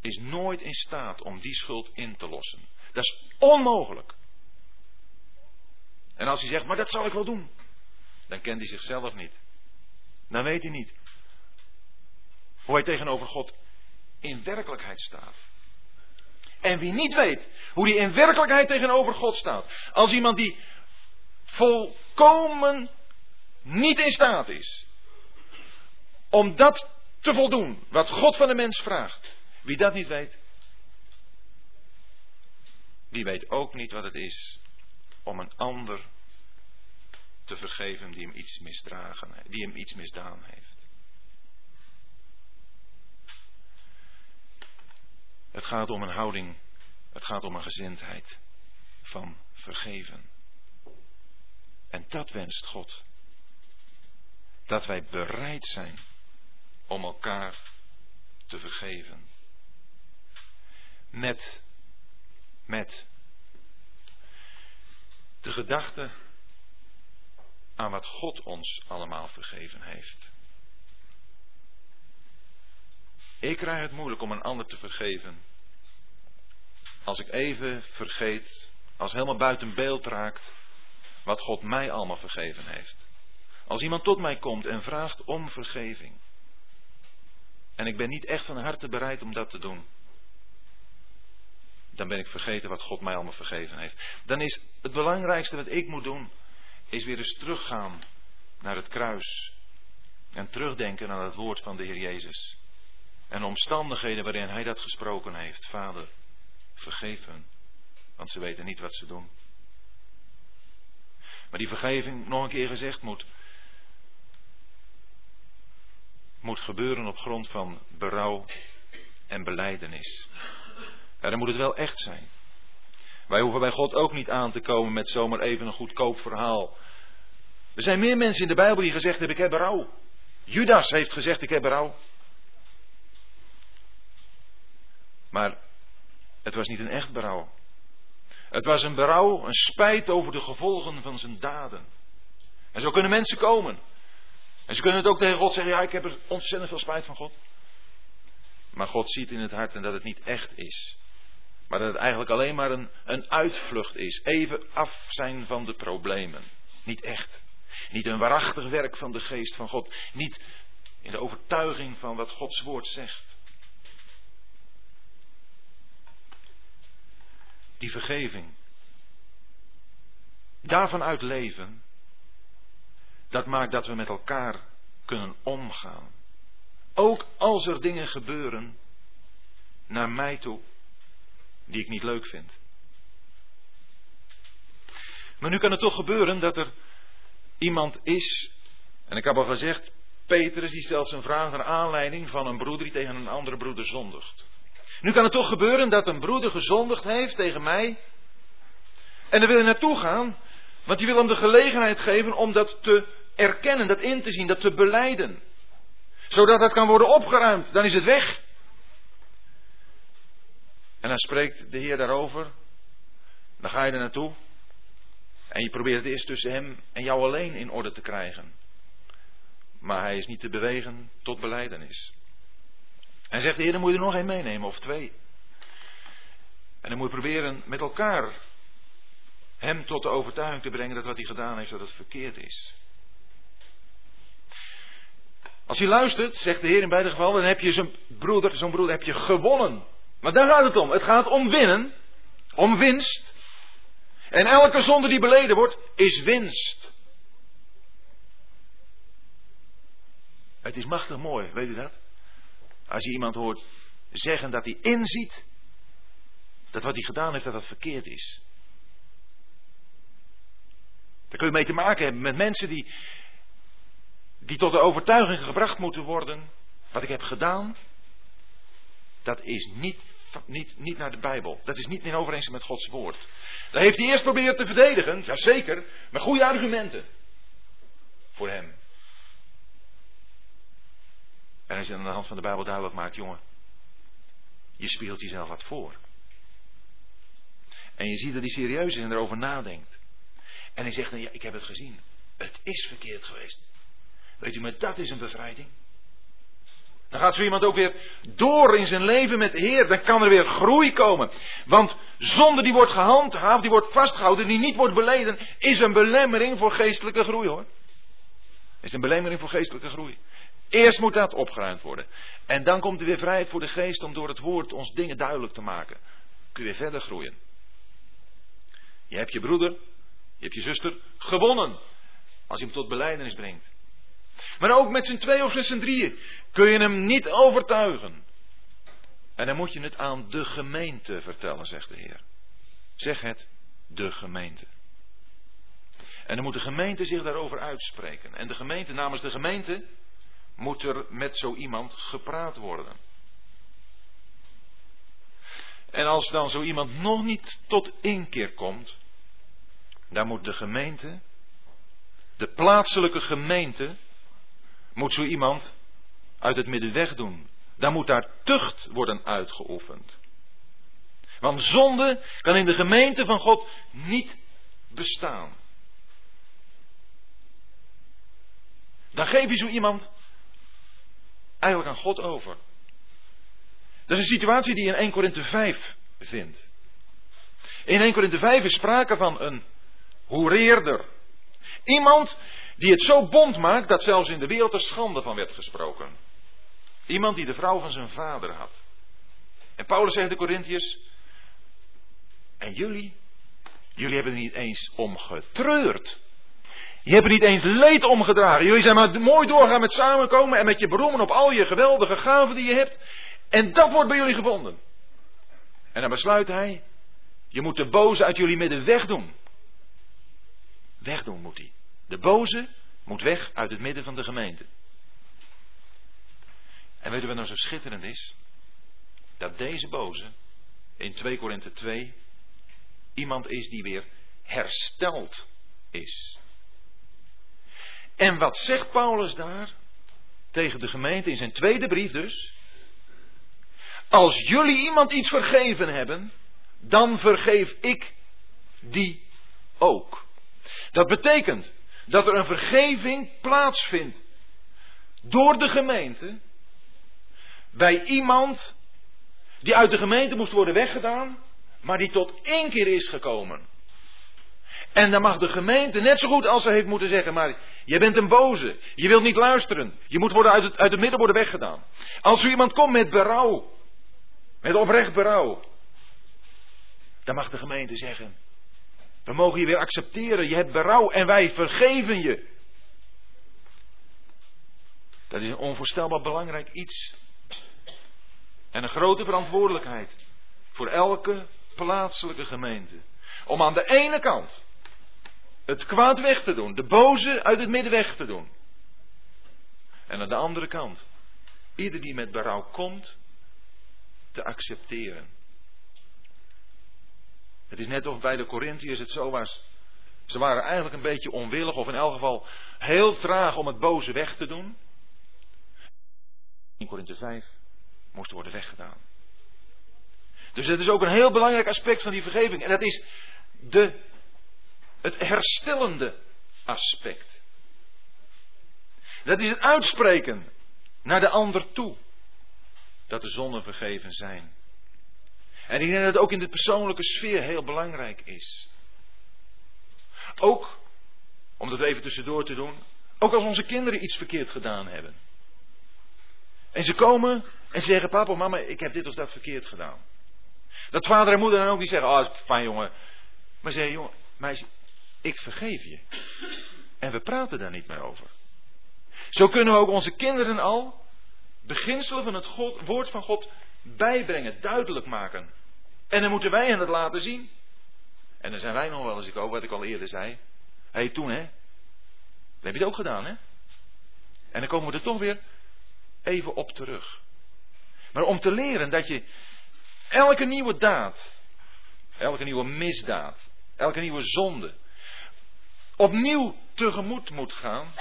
is nooit in staat om die schuld in te lossen. Dat is onmogelijk. En als hij zegt, maar dat zal ik wel doen, dan kent hij zichzelf niet. Dan weet hij niet hoe hij tegenover God in werkelijkheid staat. En wie niet weet hoe hij in werkelijkheid tegenover God staat, als iemand die volkomen niet in staat is om dat te voldoen wat God van de mens vraagt, wie dat niet weet, die weet ook niet wat het is om een ander te vergeven die hem iets misdragen, die hem iets misdaan heeft. Het gaat om een houding, het gaat om een gezindheid van vergeven. En dat wenst God. Dat wij bereid zijn om elkaar te vergeven. Met, met de gedachte aan wat God ons allemaal vergeven heeft. Ik krijg het moeilijk om een ander te vergeven. Als ik even vergeet, als helemaal buiten beeld raakt, wat God mij allemaal vergeven heeft. Als iemand tot mij komt en vraagt om vergeving. En ik ben niet echt van harte bereid om dat te doen. Dan ben ik vergeten wat God mij allemaal vergeven heeft. Dan is het belangrijkste wat ik moet doen, is weer eens teruggaan naar het kruis. En terugdenken aan het woord van de Heer Jezus. En de omstandigheden waarin Hij dat gesproken heeft. Vader, vergeef hen, want ze weten niet wat ze doen. Maar die vergeving, nog een keer gezegd, moet, moet gebeuren op grond van berouw en beleidenis. Ja, dan moet het wel echt zijn. Wij hoeven bij God ook niet aan te komen met zomaar even een goedkoop verhaal. Er zijn meer mensen in de Bijbel die gezegd hebben: Ik heb berouw. Judas heeft gezegd: Ik heb berouw. Maar het was niet een echt berouw. Het was een berouw, een spijt over de gevolgen van zijn daden. En zo kunnen mensen komen. En ze kunnen het ook tegen God zeggen: Ja, ik heb er ontzettend veel spijt van God. Maar God ziet in het hart en dat het niet echt is. Maar dat het eigenlijk alleen maar een, een uitvlucht is. Even af zijn van de problemen. Niet echt. Niet een waarachtig werk van de geest van God. Niet in de overtuiging van wat Gods woord zegt. Die vergeving. Daarvan uit leven. Dat maakt dat we met elkaar kunnen omgaan. Ook als er dingen gebeuren naar mij toe die ik niet leuk vind. Maar nu kan het toch gebeuren dat er iemand is, en ik heb al gezegd, Petrus die stelt zijn vraag naar aanleiding van een broeder die tegen een andere broeder zondigt. Nu kan het toch gebeuren dat een broeder gezondigd heeft tegen mij. En daar wil je naartoe gaan, want je wil hem de gelegenheid geven om dat te erkennen, dat in te zien, dat te beleiden. Zodat dat kan worden opgeruimd, dan is het weg. En dan spreekt de Heer daarover. Dan ga je er naartoe. En je probeert het eerst tussen hem en jou alleen in orde te krijgen. Maar hij is niet te bewegen tot beleidenis. En zegt de Heer, dan moet je er nog één meenemen of twee. En dan moet je proberen met elkaar hem tot de overtuiging te brengen dat wat hij gedaan heeft, dat het verkeerd is. Als hij luistert, zegt de Heer in beide gevallen, dan heb je zo'n broeder, zo'n broeder heb je gewonnen. Maar daar gaat het om. Het gaat om winnen. Om winst. En elke zonde die beleden wordt, is winst. Het is machtig mooi, weet u dat? Als je iemand hoort zeggen dat hij inziet dat wat hij gedaan heeft, dat dat verkeerd is. Daar kun je mee te maken hebben met mensen die, die tot de overtuiging gebracht moeten worden. Wat ik heb gedaan, dat is niet niet, niet naar de Bijbel. Dat is niet in overeenstemming met Gods woord. Dat heeft hij eerst proberen te verdedigen, jazeker, met goede argumenten. Voor hem. En als je aan de hand van de Bijbel duidelijk maakt, jongen, je speelt jezelf wat voor. En je ziet dat hij serieus is en erover nadenkt. En hij zegt, ja, ik heb het gezien. Het is verkeerd geweest. Weet u, maar dat is een bevrijding. Dan gaat zo iemand ook weer door in zijn leven met de Heer. Dan kan er weer groei komen. Want zonde die wordt gehandhaafd, die wordt vastgehouden, die niet wordt beleden, is een belemmering voor geestelijke groei hoor. Is een belemmering voor geestelijke groei. Eerst moet dat opgeruimd worden. En dan komt er weer vrijheid voor de geest om door het woord ons dingen duidelijk te maken. Kun je verder groeien. Je hebt je broeder, je hebt je zuster gewonnen. Als je hem tot beleidenis brengt. Maar ook met z'n twee of z'n drieën kun je hem niet overtuigen. En dan moet je het aan de gemeente vertellen, zegt de Heer. Zeg het, de gemeente. En dan moet de gemeente zich daarover uitspreken. En de gemeente, namens de gemeente, moet er met zo iemand gepraat worden. En als dan zo iemand nog niet tot inkeer komt, dan moet de gemeente, de plaatselijke gemeente, moet zo iemand uit het midden wegdoen. Dan moet daar tucht worden uitgeoefend. Want zonde kan in de gemeente van God niet bestaan. Dan geef je zo iemand eigenlijk aan God over. Dat is een situatie die je in 1 Korinthe 5 vindt. In 1 Korinthe 5 is sprake van een hoereerder. Iemand die het zo bond maakt dat zelfs in de wereld er schande van werd gesproken. Iemand die de vrouw van zijn vader had. En Paulus zegt de Corinthiërs, en jullie, jullie hebben er niet eens om getreurd. Je hebt er niet eens leed omgedragen. Jullie zijn maar mooi doorgaan met samenkomen en met je beroemen op al je geweldige gaven die je hebt. En dat wordt bij jullie gevonden. En dan besluit hij, Je moet de boze uit jullie midden wegdoen. Wegdoen moet hij. De boze moet weg uit het midden van de gemeente. En weet u wat nou zo schitterend is? Dat deze boze in 2 Korinthe 2 iemand is die weer hersteld is. En wat zegt Paulus daar tegen de gemeente in zijn tweede brief dus? Als jullie iemand iets vergeven hebben, dan vergeef ik die ook. Dat betekent dat er een vergeving plaatsvindt door de gemeente bij iemand die uit de gemeente moest worden weggedaan, maar die tot één keer is gekomen. En dan mag de gemeente net zo goed als ze heeft moeten zeggen, maar je bent een boze, je wilt niet luisteren, je moet worden uit, het, uit het midden worden weggedaan. Als er iemand komt met berouw, met oprecht berouw, dan mag de gemeente zeggen, we mogen je weer accepteren, je hebt berouw en wij vergeven je. Dat is een onvoorstelbaar belangrijk iets. En een grote verantwoordelijkheid voor elke plaatselijke gemeente. Om aan de ene kant het kwaad weg te doen, de boze uit het midden weg te doen. En aan de andere kant, ieder die met berouw komt, te accepteren. Het is net of bij de Corinthiërs het zo was. Ze waren eigenlijk een beetje onwillig, of in elk geval heel traag om het boze weg te doen. In Korinthe 5 moest worden weggedaan. Dus dat is ook een heel belangrijk aspect van die vergeving. En dat is de, het herstellende aspect. Dat is het uitspreken naar de ander toe. Dat de zonden vergeven zijn. En ik denk dat het ook in de persoonlijke sfeer heel belangrijk is. Ook, om dat even tussendoor te doen, ook als onze kinderen iets verkeerd gedaan hebben. En ze komen en ze zeggen, papa, mama, ik heb dit of dat verkeerd gedaan. Dat vader en moeder dan ook niet zeggen, oh, fijn jongen. Maar zeggen, jongen, meisje, ik vergeef je. En we praten daar niet meer over. Zo kunnen we ook onze kinderen al beginselen van het woord van God bijbrengen, duidelijk maken. En dan moeten wij hen het laten zien. En dan zijn wij nog wel eens, ik ook wat ik al eerder zei. Hé, hey, toen hè. Dan heb je het ook gedaan hè. En dan komen we er toch weer even op terug. Maar om te leren dat je elke nieuwe daad, elke nieuwe misdaad, elke nieuwe zonde, opnieuw tegemoet moet gaan,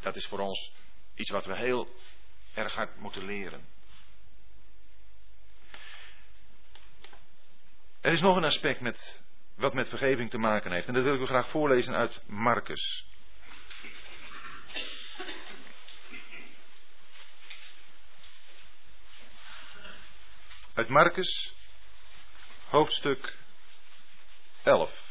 dat is voor ons iets wat we heel erg hard moeten leren. Er is nog een aspect met, wat met vergeving te maken heeft. En dat wil ik u graag voorlezen uit Marcus. Uit Marcus, hoofdstuk 11.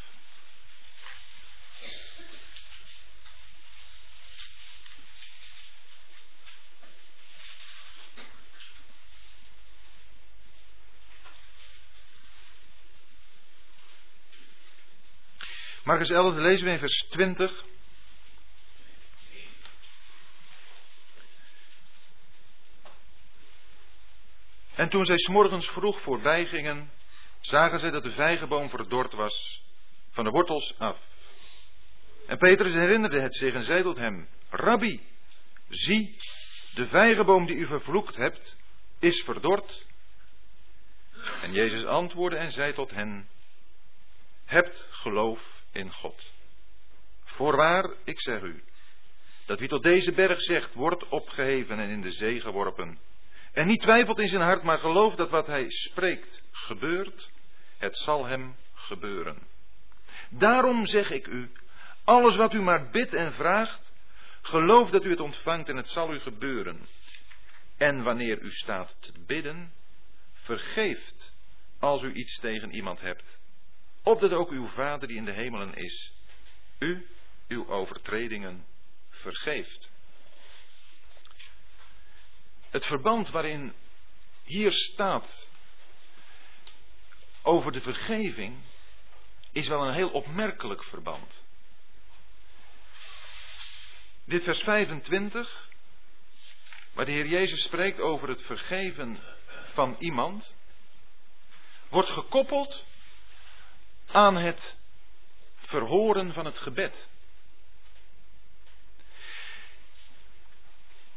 Marcus 11, lezen we in vers 20. En toen zij s'morgens vroeg voorbij gingen, zagen zij dat de vijgenboom verdord was, van de wortels af. En Petrus herinnerde het zich en zei tot hem, Rabbi, zie, de vijgenboom die u vervloekt hebt, is verdord. En Jezus antwoordde en zei tot hen, hebt geloof in God. Voorwaar, ik zeg u, dat wie tot deze berg zegt, wordt opgeheven en in de zee geworpen, en niet twijfelt in zijn hart, maar gelooft dat wat hij spreekt gebeurt, het zal hem gebeuren. Daarom zeg ik u, alles wat u maar bidt en vraagt, geloof dat u het ontvangt en het zal u gebeuren. En wanneer u staat te bidden, vergeeft als u iets tegen iemand hebt opdat ook uw Vader die in de hemelen is, u uw overtredingen vergeeft. Het verband waarin hier staat over de vergeving is wel een heel opmerkelijk verband. Dit vers 25, waar de Heer Jezus spreekt over het vergeven van iemand, wordt gekoppeld aan het verhoren van het gebed.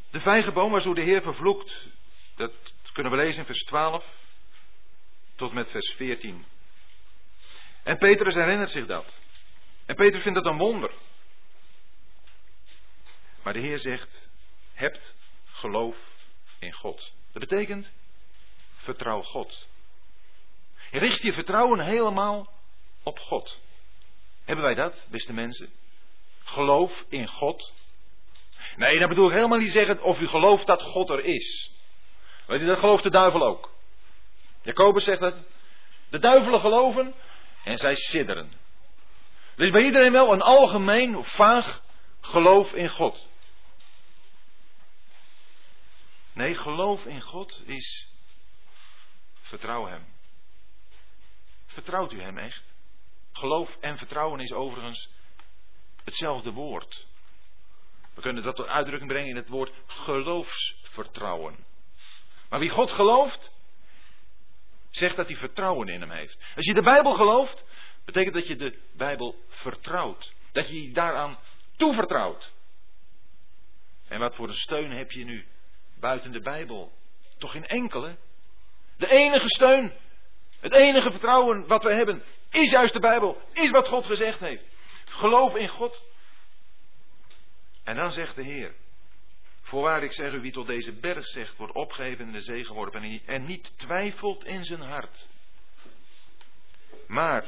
De vijgenboom waartoe de Heer vervloekt, dat kunnen we lezen in vers 12 tot met vers 14. En Petrus herinnert zich dat. En Petrus vindt dat een wonder. Maar de Heer zegt, hebt geloof in God. Dat betekent, vertrouw God. Richt je vertrouwen helemaal op God. Hebben wij dat, beste mensen? Geloof in God. Nee, dat bedoel ik helemaal niet zeggen of u gelooft dat God er is. Weet u, dat gelooft de duivel ook. Jacobus zegt dat. De duivelen geloven en zij sidderen. Er is bij iedereen wel een algemeen, vaag geloof in God. Nee, geloof in God is vertrouw Hem. Vertrouwt u Hem echt? Geloof en vertrouwen is overigens hetzelfde woord. We kunnen dat tot uitdrukking brengen in het woord geloofsvertrouwen. Maar wie God gelooft, zegt dat hij vertrouwen in hem heeft. Als je de Bijbel gelooft, betekent dat je de Bijbel vertrouwt. Dat je je daaraan toevertrouwt. En wat voor een steun heb je nu buiten de Bijbel? Toch geen enkele? De enige steun, het enige vertrouwen wat we hebben, is juist de Bijbel, is wat God gezegd heeft. Geloof in God. En dan zegt de Heer, Voorwaar ik zeg u, wie tot deze berg zegt, wordt opgeheven in de zee geworpen en niet twijfelt in zijn hart. Maar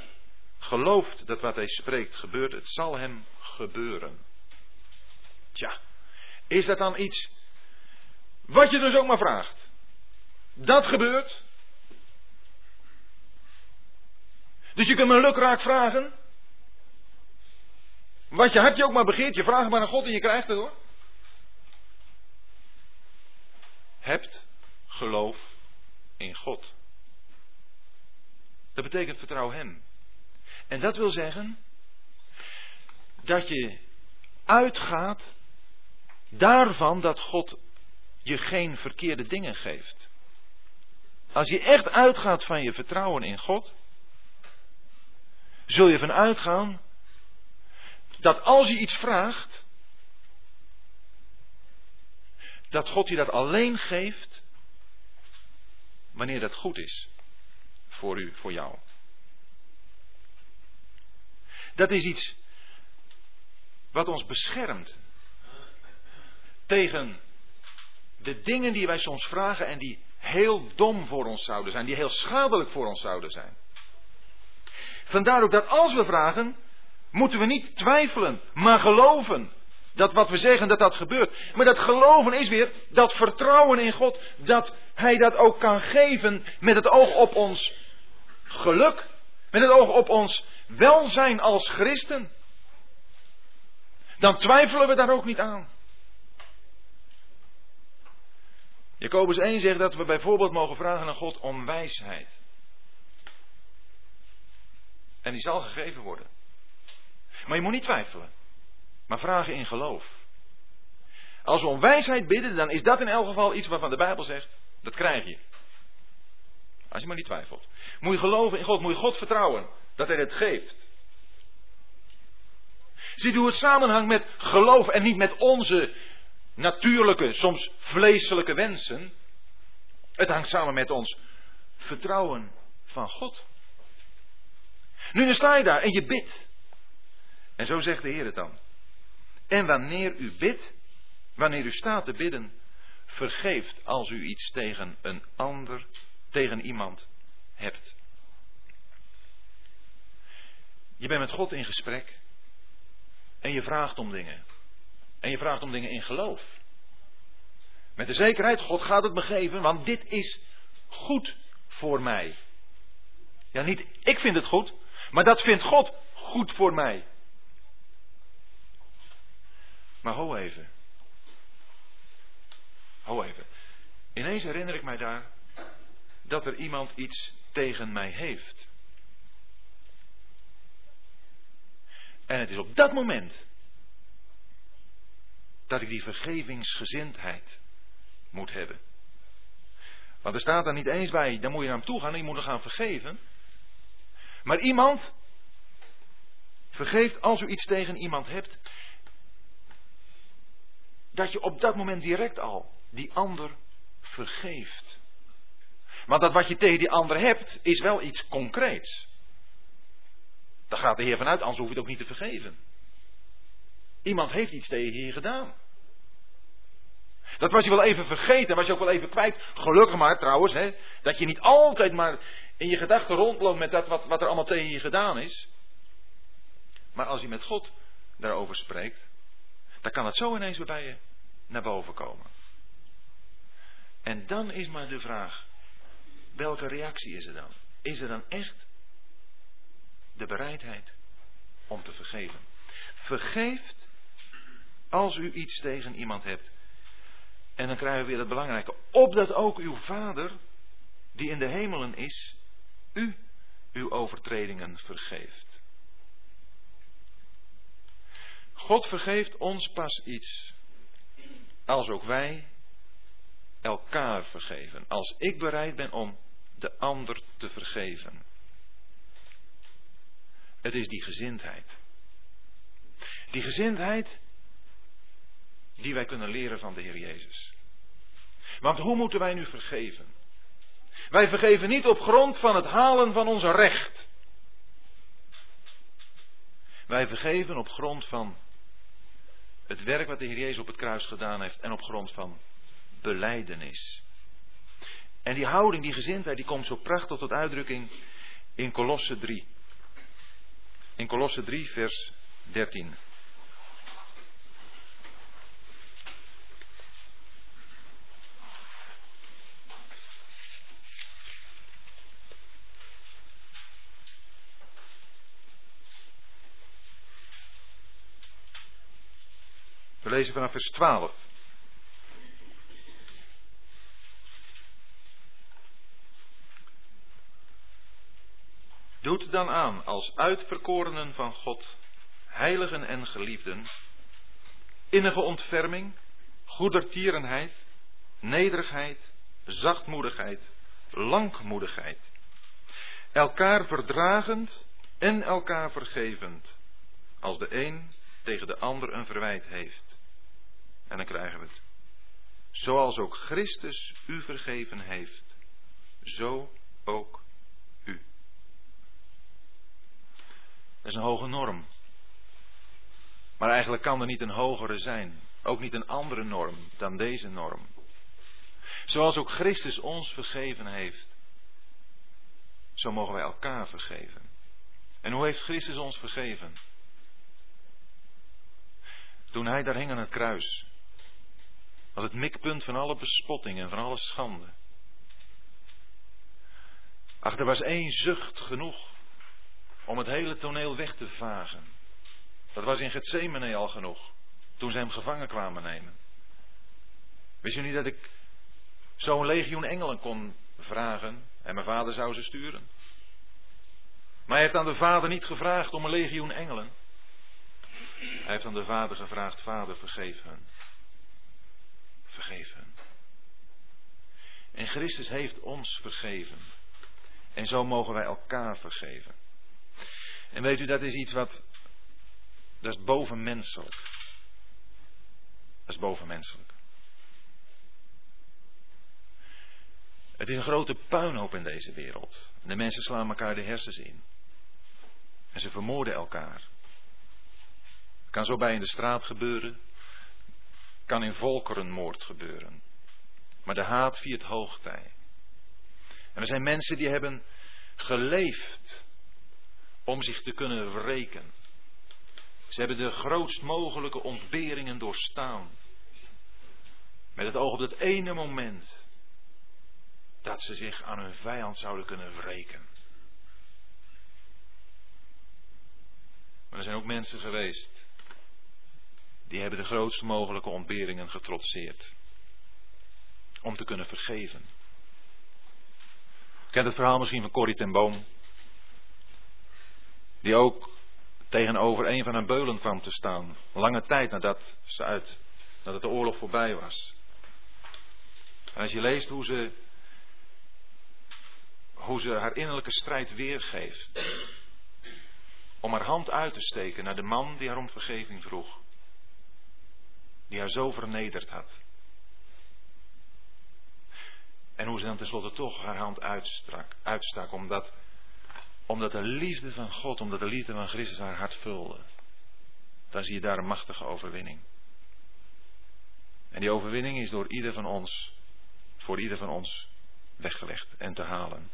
gelooft dat wat hij spreekt gebeurt, het zal hem gebeuren. Tja, is dat dan iets wat je dus ook maar vraagt? Dat gebeurt. Dus je kunt me lukraak vragen. Wat je hartje ook maar begeert, je vraagt maar aan God en je krijgt het hoor. hebt geloof in God. Dat betekent vertrouw Hem. En dat wil zeggen dat je uitgaat daarvan dat God je geen verkeerde dingen geeft. Als je echt uitgaat van je vertrouwen in God, zul je van uitgaan dat als je iets vraagt, dat God je dat alleen geeft wanneer dat goed is voor u, voor jou. Dat is iets wat ons beschermt tegen de dingen die wij soms vragen en die heel dom voor ons zouden zijn, die heel schadelijk voor ons zouden zijn. Vandaar ook dat als we vragen, moeten we niet twijfelen, maar geloven dat wat we zeggen, dat dat gebeurt. Maar dat geloven is weer dat vertrouwen in God, dat Hij dat ook kan geven met het oog op ons geluk, met het oog op ons welzijn als christen. Dan twijfelen we daar ook niet aan. Jacobus 1 zegt dat we bijvoorbeeld mogen vragen aan God om wijsheid. En die zal gegeven worden. Maar je moet niet twijfelen maar vragen in geloof. Als we om wijsheid bidden, dan is dat in elk geval iets waarvan de Bijbel zegt, dat krijg je. Als je maar niet twijfelt. Moet je geloven in God, moet je God vertrouwen dat Hij het geeft. Ziet u het samenhang met geloof en niet met onze natuurlijke, soms vleeselijke wensen? Het hangt samen met ons vertrouwen van God. Nu dan sta je daar en je bidt. En zo zegt de Heer het dan. En wanneer u bidt, wanneer u staat te bidden, vergeeft als u iets tegen een ander, tegen iemand hebt. Je bent met God in gesprek en je vraagt om dingen. En je vraagt om dingen in geloof. Met de zekerheid, God gaat het me geven, want dit is goed voor mij. Ja, niet ik vind het goed, maar dat vindt God goed voor mij. Maar ho even. Ho even. Ineens herinner ik mij daar dat er iemand iets tegen mij heeft. En het is op dat moment dat ik die vergevingsgezindheid moet hebben. Want er staat er niet eens bij, dan moet je naar hem toe gaan en je moet hem gaan vergeven. Maar iemand Vergeeft als u iets tegen iemand hebt, dat je op dat moment direct al die ander vergeeft. Maar dat wat je tegen die ander hebt, is wel iets concreets. Daar gaat de Heer vanuit, anders hoef je het ook niet te vergeven. Iemand heeft iets tegen je gedaan. Dat was je wel even vergeten, was je ook wel even kwijt. Gelukkig maar trouwens, hè, dat je niet altijd maar in je gedachten rondloopt met dat wat, wat er allemaal tegen je gedaan is. Maar als je met God daarover spreekt, dan kan het zo ineens weer bij je naar boven komen. En dan is maar de vraag, welke reactie is er dan? Is er dan echt de bereidheid om te vergeven? Vergeeft als u iets tegen iemand hebt. En dan krijgen we weer het belangrijke. Opdat ook uw Vader, die in de hemelen is, u uw overtredingen vergeeft. God vergeeft ons pas iets als ook wij elkaar vergeven. Als ik bereid ben om de ander te vergeven. Het is die gezindheid. Die gezindheid die wij kunnen leren van de Heer Jezus. Want hoe moeten wij nu vergeven? Wij vergeven niet op grond van het halen van onze recht. Wij vergeven op grond van het werk wat de Heer Jezus op het kruis gedaan heeft en op grond van beleidenis. En die houding, die gezindheid, die komt zo prachtig tot uitdrukking in Kolosse 3. In Kolosse 3, vers 13. Lezen vanaf vers 12. Doet dan aan als uitverkorenen van God, heiligen en geliefden, innige ontferming, goedertierenheid, nederigheid, zachtmoedigheid, langmoedigheid, elkaar verdragend en elkaar vergevend, als de een tegen de ander een verwijt heeft. En dan krijgen we het. Zoals ook Christus u vergeven heeft, zo ook u. Dat is een hoge norm. Maar eigenlijk kan er niet een hogere zijn. Ook niet een andere norm dan deze norm. Zoals ook Christus ons vergeven heeft, zo mogen wij elkaar vergeven. En hoe heeft Christus ons vergeven? Toen hij daar hing aan het kruis, was het mikpunt van alle bespotting en van alle schande. Ach, er was één zucht genoeg om het hele toneel weg te vagen. Dat was in Gethsemane al genoeg, toen ze hem gevangen kwamen nemen. Wist je niet dat ik zo'n legioen engelen kon vragen en mijn vader zou ze sturen? Maar hij heeft aan de vader niet gevraagd om een legioen engelen. Hij heeft aan de vader gevraagd, vader vergeef hen. Vergeef hen. En Christus heeft ons vergeven. En zo mogen wij elkaar vergeven. En weet u, dat is iets wat, dat is bovenmenselijk. Dat is bovenmenselijk. Het is een grote puinhoop in deze wereld. De mensen slaan elkaar de hersens in. En ze vermoorden elkaar. Kan zo bij in de straat gebeuren. Kan in volkerenmoord gebeuren. Maar de haat viert hoogtij. En er zijn mensen die hebben geleefd om zich te kunnen wreken. Ze hebben de grootst mogelijke ontberingen doorstaan. Met het oog op dat ene moment dat ze zich aan hun vijand zouden kunnen wreken. Maar er zijn ook mensen geweest die hebben de grootste mogelijke ontberingen getrotseerd. Om te kunnen vergeven. kent het verhaal misschien van Corrie ten Boom. Die ook tegenover een van haar beulen kwam te staan. Lange tijd nadat, ze uit, nadat de oorlog voorbij was. En als je leest hoe ze, hoe ze haar innerlijke strijd weergeeft. om haar hand uit te steken naar de man die haar om vergeving vroeg. Die haar zo vernederd had. En hoe ze dan tenslotte toch haar hand uitstrak, uitstak, omdat, omdat de liefde van God, omdat de liefde van Christus haar hart vulde. Dan zie je daar een machtige overwinning. En die overwinning is door ieder van ons, voor ieder van ons weggelegd en te halen.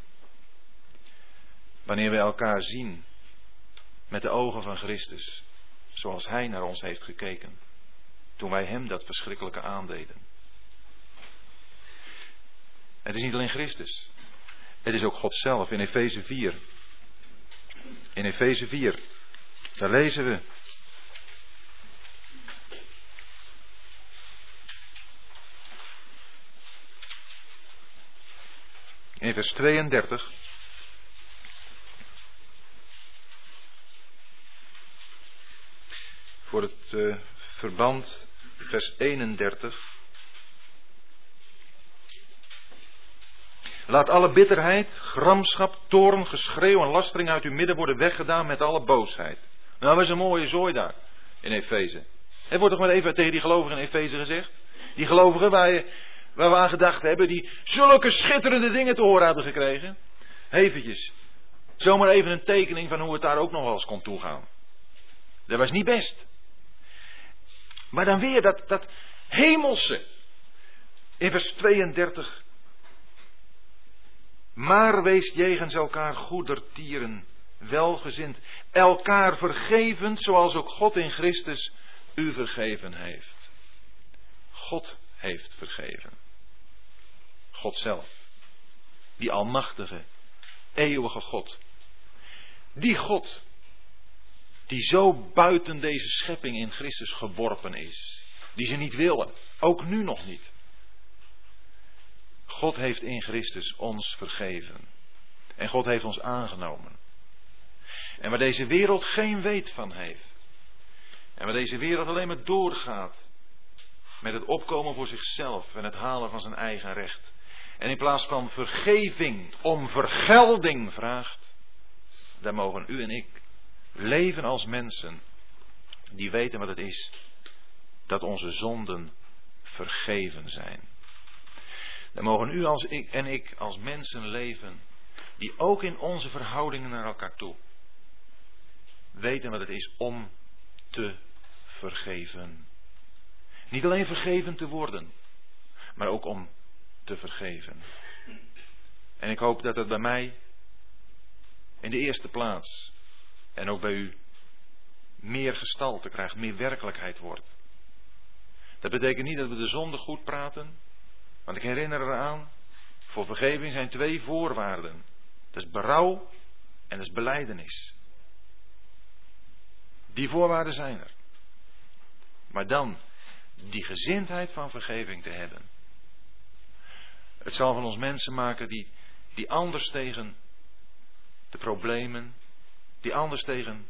Wanneer we elkaar zien met de ogen van Christus, zoals Hij naar ons heeft gekeken, toen wij Hem dat verschrikkelijke aandeden. Het is niet alleen Christus, het is ook God zelf in Efeze 4. In Efeze 4, daar lezen we in vers 32. Voor het uh, verband, vers 31. Laat alle bitterheid, gramschap, toorn, geschreeuw en lastering uit uw midden worden weggedaan met alle boosheid. Nou, dat is een mooie zooi daar in Efeze. Het wordt toch maar even tegen die gelovigen in Efeze gezegd? Die gelovigen waar we aan gedacht hebben, die zulke schitterende dingen te horen hadden gekregen. Eventjes, zomaar even een tekening van hoe het daar ook nog wel eens kon toegaan. Dat was niet best. Maar dan weer dat, dat hemelse. In vers 32. Maar wees jegens elkaar goedertieren, welgezind, elkaar vergevend, zoals ook God in Christus u vergeven heeft. God heeft vergeven. God zelf. Die almachtige, eeuwige God. Die God, die zo buiten deze schepping in Christus geworpen is. Die ze niet willen, ook nu nog niet. God heeft in Christus ons vergeven. En God heeft ons aangenomen. En waar deze wereld geen weet van heeft. En waar deze wereld alleen maar doorgaat met het opkomen voor zichzelf en het halen van zijn eigen recht. En in plaats van vergeving om vergelding vraagt, daar mogen u en ik leven als mensen die weten wat het is dat onze zonden vergeven zijn. Dan mogen u als ik en ik als mensen leven die ook in onze verhoudingen naar elkaar toe weten wat het is om te vergeven. Niet alleen vergeven te worden, maar ook om te vergeven. En ik hoop dat het bij mij in de eerste plaats en ook bij u meer gestalte krijgt, meer werkelijkheid wordt. Dat betekent niet dat we de zonde goed praten, want ik herinner eraan, voor vergeving zijn twee voorwaarden. Dat is berouw en dat is beleidenis. Die voorwaarden zijn er. Maar dan die gezindheid van vergeving te hebben. Het zal van ons mensen maken die, die anders tegen de problemen, die anders tegen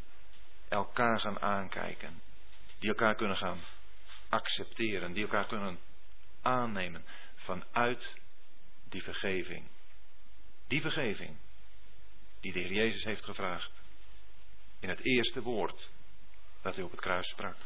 elkaar gaan aankijken. Die elkaar kunnen gaan accepteren, die elkaar kunnen aannemen vanuit die vergeving. Die vergeving die de Heer Jezus heeft gevraagd in het eerste woord dat hij op het kruis sprak.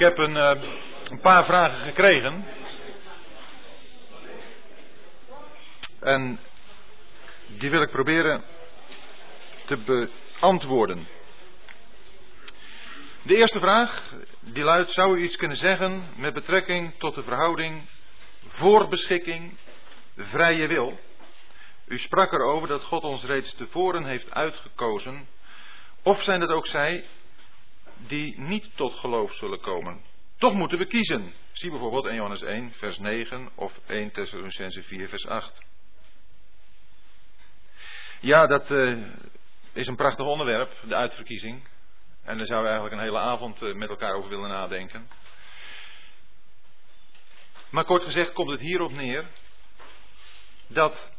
Heb een, uh, een paar vragen gekregen. En die wil ik proberen te beantwoorden. De eerste vraag, die luidt, zou u iets kunnen zeggen met betrekking tot de verhouding voorbeschikking, vrije wil? U sprak erover dat God ons reeds tevoren heeft uitgekozen. Of zijn het ook zij die niet tot geloof zullen komen. Toch moeten we kiezen. Zie bijvoorbeeld 1 Johannes 1, vers 9 of 1 Thessalonicense 4, vers 8. Ja, dat uh, is een prachtig onderwerp, de uitverkiezing. En daar zouden we eigenlijk een hele avond uh, met elkaar over willen nadenken. Maar kort gezegd komt het hierop neer dat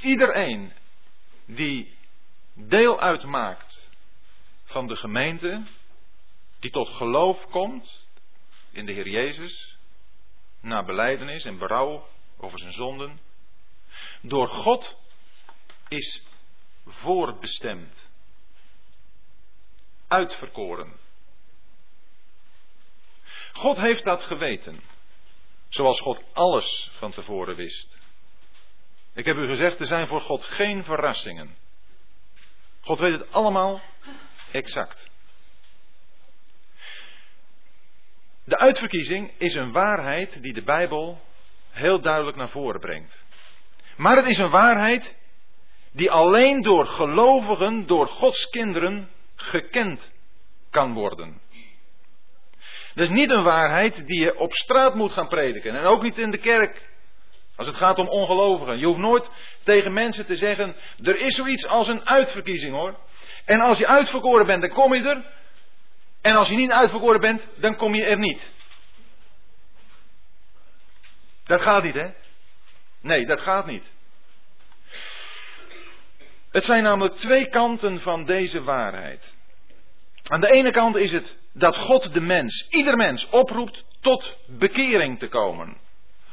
iedereen die deel uitmaakt van de gemeente, die tot geloof komt in de Heer Jezus, na beleidenis en berouw over zijn zonden, door God is voorbestemd, uitverkoren. God heeft dat geweten, zoals God alles van tevoren wist. Ik heb u gezegd, er zijn voor God geen verrassingen. God weet het allemaal exact. De uitverkiezing is een waarheid die de Bijbel heel duidelijk naar voren brengt. Maar het is een waarheid die alleen door gelovigen, door Gods kinderen, gekend kan worden. Dat is niet een waarheid die je op straat moet gaan prediken. En ook niet in de kerk. Als het gaat om ongelovigen. Je hoeft nooit tegen mensen te zeggen: er is zoiets als een uitverkiezing hoor. En als je uitverkoren bent, dan kom je er. En als je niet uitverkoren bent, dan kom je er niet. Dat gaat niet, hè? Nee, dat gaat niet. Het zijn namelijk twee kanten van deze waarheid. Aan de ene kant is het dat God de mens, ieder mens, oproept tot bekering te komen.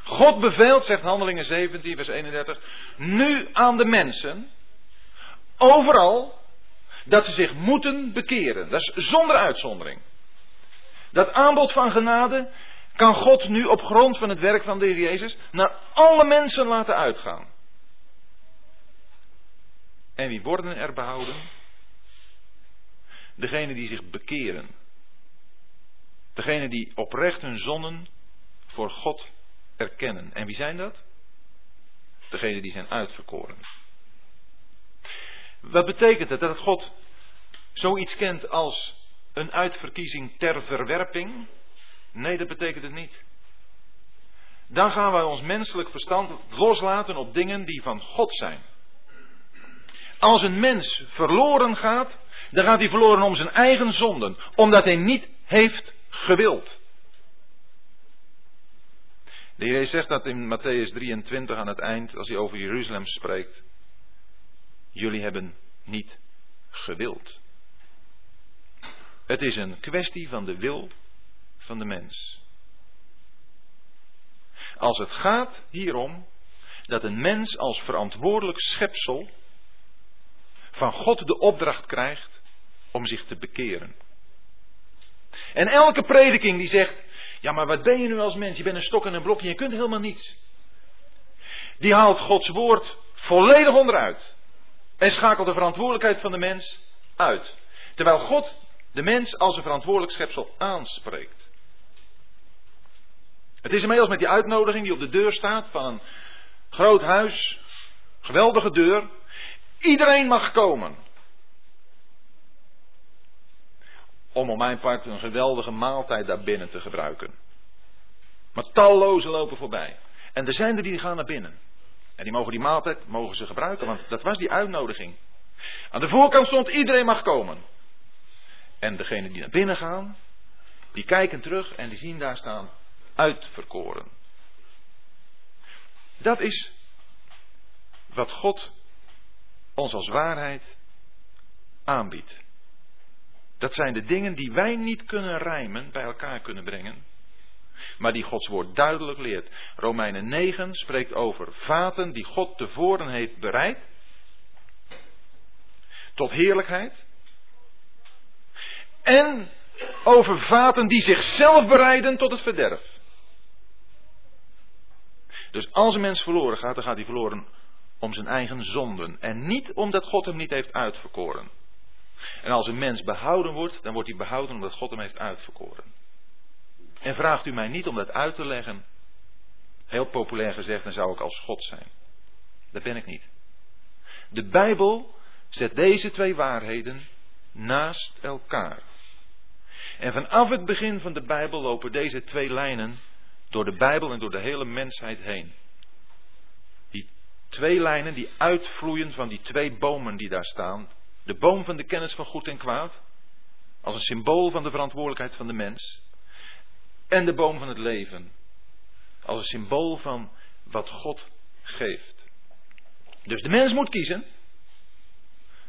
God beveelt, zegt Handelingen 17, vers 31, nu aan de mensen, overal, dat ze zich moeten bekeren. Dat is zonder uitzondering. Dat aanbod van genade kan God nu op grond van het werk van de Heer Jezus naar alle mensen laten uitgaan. En wie worden er behouden? Degenen die zich bekeren. Degenen die oprecht hun zonden voor God erkennen. En wie zijn dat? Degenen die zijn uitverkoren. Wat betekent het dat God zoiets kent als een uitverkiezing ter verwerping? Nee, dat betekent het niet. Dan gaan wij ons menselijk verstand loslaten op dingen die van God zijn. Als een mens verloren gaat, dan gaat hij verloren om zijn eigen zonden, omdat hij niet heeft gewild. De Heer zegt dat in Matthäus 23 aan het eind, als hij over Jeruzalem spreekt. Jullie hebben niet gewild. Het is een kwestie van de wil van de mens. Als het gaat hierom dat een mens als verantwoordelijk schepsel van God de opdracht krijgt om zich te bekeren. En elke prediking die zegt, ja maar wat ben je nu als mens? Je bent een stok en een blokje, je kunt helemaal niets. Die haalt Gods woord volledig onderuit. En schakelt de verantwoordelijkheid van de mens uit. Terwijl God de mens als een verantwoordelijk schepsel aanspreekt. Het is inmiddels met die uitnodiging die op de deur staat van een groot huis, geweldige deur. Iedereen mag komen. Om op mijn part een geweldige maaltijd daar binnen te gebruiken. Maar talloze lopen voorbij. En er zijn er die gaan naar binnen. En die mogen die maaltijd mogen ze gebruiken, want dat was die uitnodiging. Aan de voorkant stond iedereen mag komen. En degenen die naar binnen gaan, die kijken terug en die zien daar staan uitverkoren. Dat is wat God ons als waarheid aanbiedt. Dat zijn de dingen die wij niet kunnen rijmen, bij elkaar kunnen brengen, maar die Gods woord duidelijk leert. Romeinen 9 spreekt over vaten die God tevoren heeft bereid tot heerlijkheid. En over vaten die zichzelf bereiden tot het verderf. Dus als een mens verloren gaat, dan gaat hij verloren om zijn eigen zonden. En niet omdat God hem niet heeft uitverkoren. En als een mens behouden wordt, dan wordt hij behouden omdat God hem heeft uitverkoren. En vraagt u mij niet om dat uit te leggen. Heel populair gezegd, dan zou ik als God zijn. Dat ben ik niet. De Bijbel zet deze twee waarheden naast elkaar. En vanaf het begin van de Bijbel lopen deze twee lijnen door de Bijbel en door de hele mensheid heen. Die Twee lijnen die uitvloeien van die twee bomen die daar staan. De boom van de kennis van goed en kwaad, als een symbool van de verantwoordelijkheid van de mens. En de boom van het leven, als een symbool van wat God geeft. Dus de mens moet kiezen.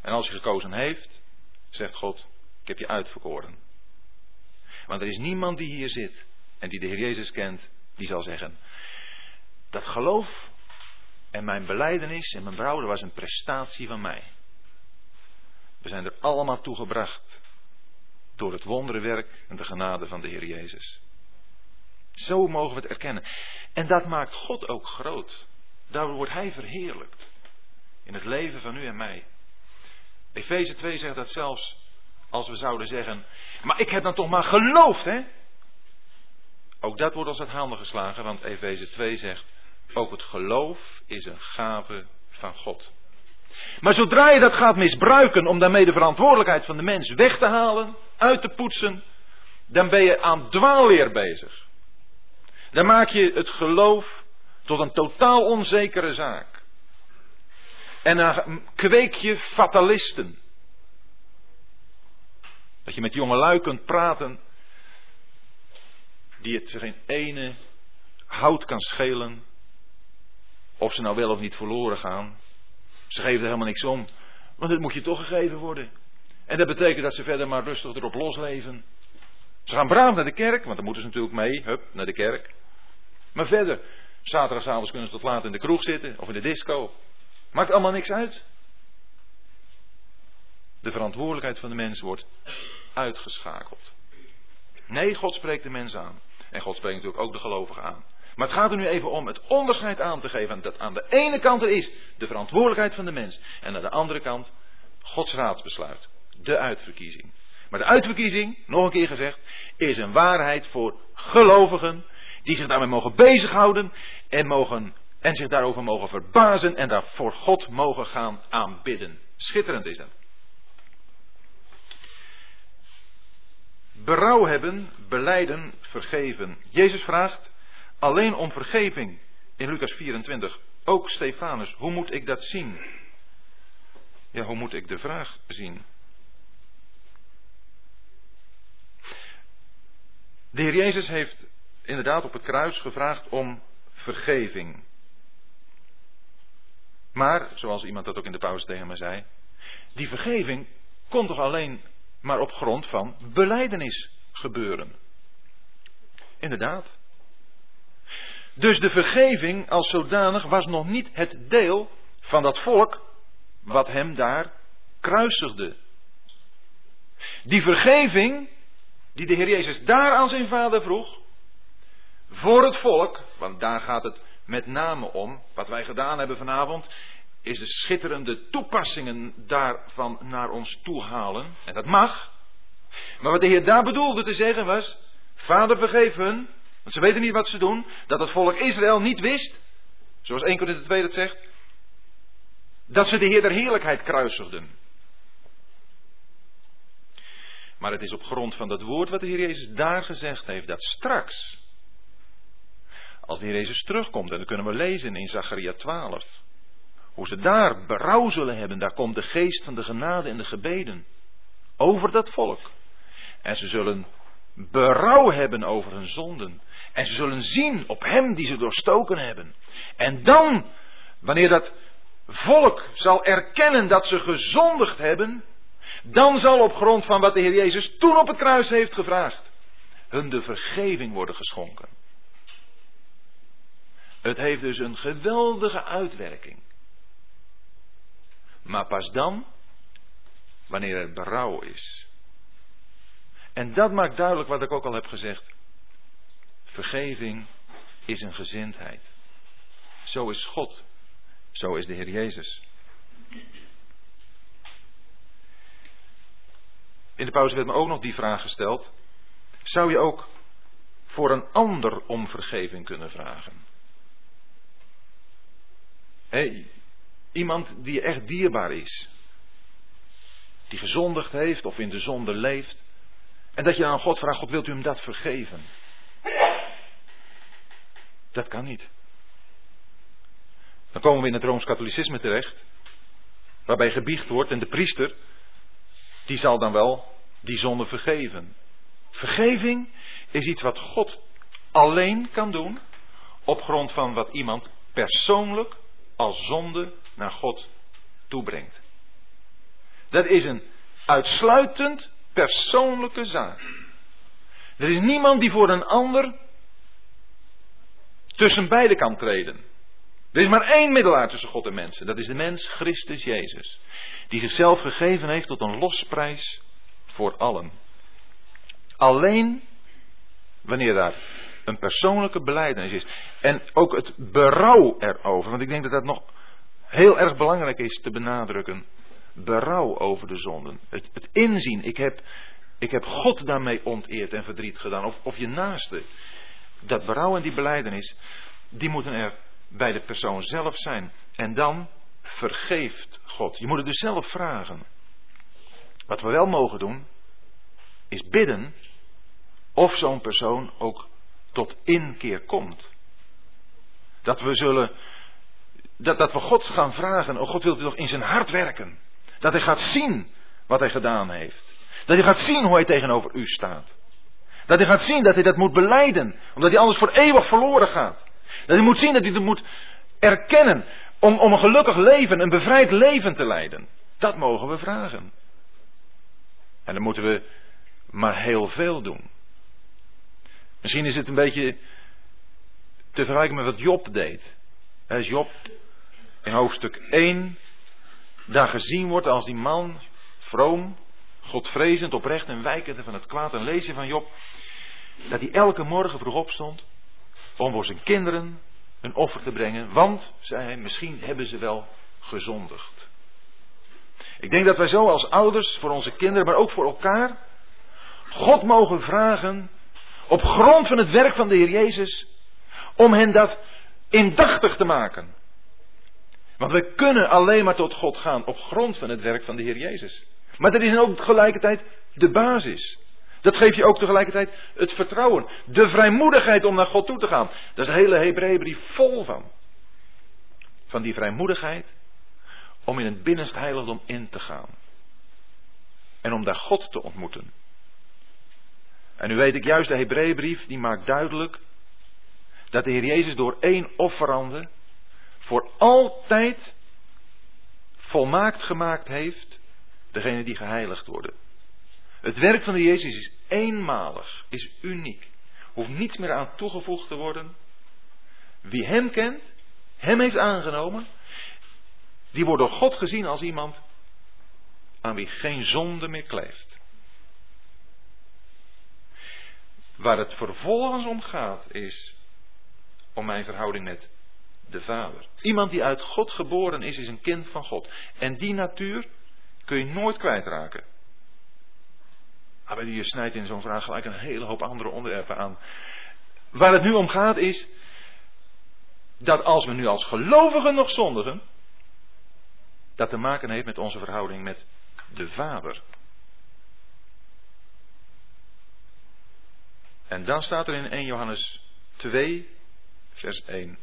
En als hij gekozen heeft, zegt God, ik heb je uitverkoren. Want er is niemand die hier zit en die de Heer Jezus kent, die zal zeggen, dat geloof en mijn beleidenis en mijn brouw, was een prestatie van mij. We zijn er allemaal toe gebracht door het wonderenwerk en de genade van de Heer Jezus. Zo mogen we het erkennen. En dat maakt God ook groot. Daardoor wordt Hij verheerlijkt. In het leven van u en mij. Efeze 2 zegt dat zelfs als we zouden zeggen. Maar ik heb dan toch maar geloofd, hè? Ook dat wordt als het handen geslagen, want Efeze 2 zegt. Ook het geloof is een gave van God. Maar zodra je dat gaat misbruiken om daarmee de verantwoordelijkheid van de mens weg te halen, uit te poetsen, dan ben je aan dwaalleer bezig. Dan maak je het geloof tot een totaal onzekere zaak. En dan kweek je fatalisten. Dat je met jonge lui kunt praten die het geen ene hout kan schelen of ze nou wel of niet verloren gaan. Ze geven er helemaal niks om, want het moet je toch gegeven worden. En dat betekent dat ze verder maar rustig erop losleven. Ze gaan braaf naar de kerk, want dan moeten ze natuurlijk mee, hup, naar de kerk. Maar verder, zaterdagavond kunnen ze tot laat in de kroeg zitten of in de disco. Maakt allemaal niks uit. De verantwoordelijkheid van de mens wordt uitgeschakeld. Nee, God spreekt de mens aan. En God spreekt natuurlijk ook de gelovigen aan. Maar het gaat er nu even om het onderscheid aan te geven. Dat aan de ene kant er is de verantwoordelijkheid van de mens. En aan de andere kant Gods raadsbesluit. De uitverkiezing. Maar de uitverkiezing, nog een keer gezegd, is een waarheid voor gelovigen die zich daarmee mogen bezighouden en, mogen, en zich daarover mogen verbazen en daar voor God mogen gaan aanbidden. Schitterend is dat. Berouw hebben, beleiden, vergeven. Jezus vraagt alleen om vergeving in Lucas 24. Ook Stefanus, hoe moet ik dat zien? Ja, hoe moet ik de vraag zien? De Heer Jezus heeft inderdaad op het kruis gevraagd om vergeving. Maar, zoals iemand dat ook in de pauze tegen me zei, die vergeving kon toch alleen maar op grond van beleidenis gebeuren. Inderdaad. Dus de vergeving als zodanig was nog niet het deel van dat volk wat hem daar kruisigde. Die vergeving die de Heer Jezus daar aan zijn vader vroeg, voor het volk, want daar gaat het met name om, wat wij gedaan hebben vanavond, is de schitterende toepassingen daarvan naar ons toe halen. En dat mag. Maar wat de Heer daar bedoelde te zeggen was, Vader vergeef hun, want ze weten niet wat ze doen, dat het volk Israël niet wist, zoals 1 Korinther 2 dat zegt, dat ze de Heer der heerlijkheid kruisigden. Maar het is op grond van dat woord wat de Heer Jezus daar gezegd heeft, dat straks, als de Heer Jezus terugkomt, en dat kunnen we lezen in Zacharia 12, hoe ze daar berouw zullen hebben, daar komt de geest van de genade en de gebeden over dat volk. En ze zullen berouw hebben over hun zonden. En ze zullen zien op hem die ze doorstoken hebben. En dan, wanneer dat volk zal erkennen dat ze gezondigd hebben, dan zal op grond van wat de Heer Jezus toen op het kruis heeft gevraagd, hun de vergeving worden geschonken. Het heeft dus een geweldige uitwerking. Maar pas dan, wanneer er berouw is. En dat maakt duidelijk wat ik ook al heb gezegd. Vergeving is een gezindheid. Zo is God. Zo is de Heer Jezus. In de pauze werd me ook nog die vraag gesteld. Zou je ook voor een ander om vergeving kunnen vragen? Hey, iemand die je echt dierbaar is. Die gezondigd heeft of in de zonde leeft. En dat je aan God vraagt, God wilt u hem dat vergeven? Dat kan niet. Dan komen we in het Rooms-Katholicisme terecht, waarbij gebiecht wordt en de priester, die zal dan wel die zonde vergeven. Vergeving is iets wat God alleen kan doen op grond van wat iemand persoonlijk als zonde naar God toebrengt. Dat is een uitsluitend persoonlijke zaak. Er is niemand die voor een ander tussen beiden kan treden. Er is maar één middelaar tussen God en mensen. Dat is de mens Christus Jezus. Die zichzelf gegeven heeft tot een losprijs voor allen. Alleen wanneer daar een persoonlijke beleidenis is. En ook het berouw erover. Want ik denk dat dat nog heel erg belangrijk is te benadrukken. Berouw over de zonden. Het, het inzien. Ik heb, ik heb God daarmee onteerd en verdriet gedaan. Of, of je naaste. Dat berouw en die beleidenis. Die moeten er bij de persoon zelf zijn. En dan vergeeft God. Je moet het dus zelf vragen. Wat we wel mogen doen, is bidden of zo'n persoon ook tot inkeer komt. Dat we zullen, dat, dat we God gaan vragen, oh God wilt u toch in zijn hart werken. Dat hij gaat zien wat hij gedaan heeft. Dat hij gaat zien hoe hij tegenover u staat. Dat hij gaat zien dat hij dat moet beleiden, omdat hij anders voor eeuwig verloren gaat. Dat hij moet zien dat hij dat moet erkennen om, om een gelukkig leven, een bevrijd leven te leiden. Dat mogen we vragen. En dan moeten we maar heel veel doen. Misschien is het een beetje te vergelijken met wat Job deed. Als Job in hoofdstuk 1 daar gezien wordt als die man, vroom, godvrezend, oprecht en wijkend van het kwaad. En je van Job dat hij elke morgen vroeg opstond om voor zijn kinderen een offer te brengen. Want, zei hij, misschien hebben ze wel gezondigd. Ik denk dat wij zo als ouders voor onze kinderen, maar ook voor elkaar, God mogen vragen op grond van het werk van de Heer Jezus, om hen dat indachtig te maken. Want we kunnen alleen maar tot God gaan op grond van het werk van de Heer Jezus. Maar dat is ook tegelijkertijd de basis. Dat geeft je ook tegelijkertijd het vertrouwen. De vrijmoedigheid om naar God toe te gaan. Daar is de hele Hebreeënbrief vol van. Van die vrijmoedigheid om in het binnenste heiligdom in te gaan. En om daar God te ontmoeten. En nu weet ik juist, de Hebreeënbrief die maakt duidelijk dat de Heer Jezus door één offerande voor altijd volmaakt gemaakt heeft degene die geheiligd worden. Het werk van de Jezus is eenmalig, is uniek. Hoeft niets meer aan toegevoegd te worden. Wie Hem kent, Hem heeft aangenomen, die wordt door God gezien als iemand aan wie geen zonde meer kleeft. Waar het vervolgens om gaat is om mijn verhouding met de Vader. Iemand die uit God geboren is, is een kind van God. En die natuur kun je nooit kwijtraken. Maar je snijdt in zo'n vraag gelijk een hele hoop andere onderwerpen aan. Waar het nu om gaat is dat als we nu als gelovigen nog zondigen, dat te maken heeft met onze verhouding met de Vader. En dan staat er in 1 Johannes 2, vers 1.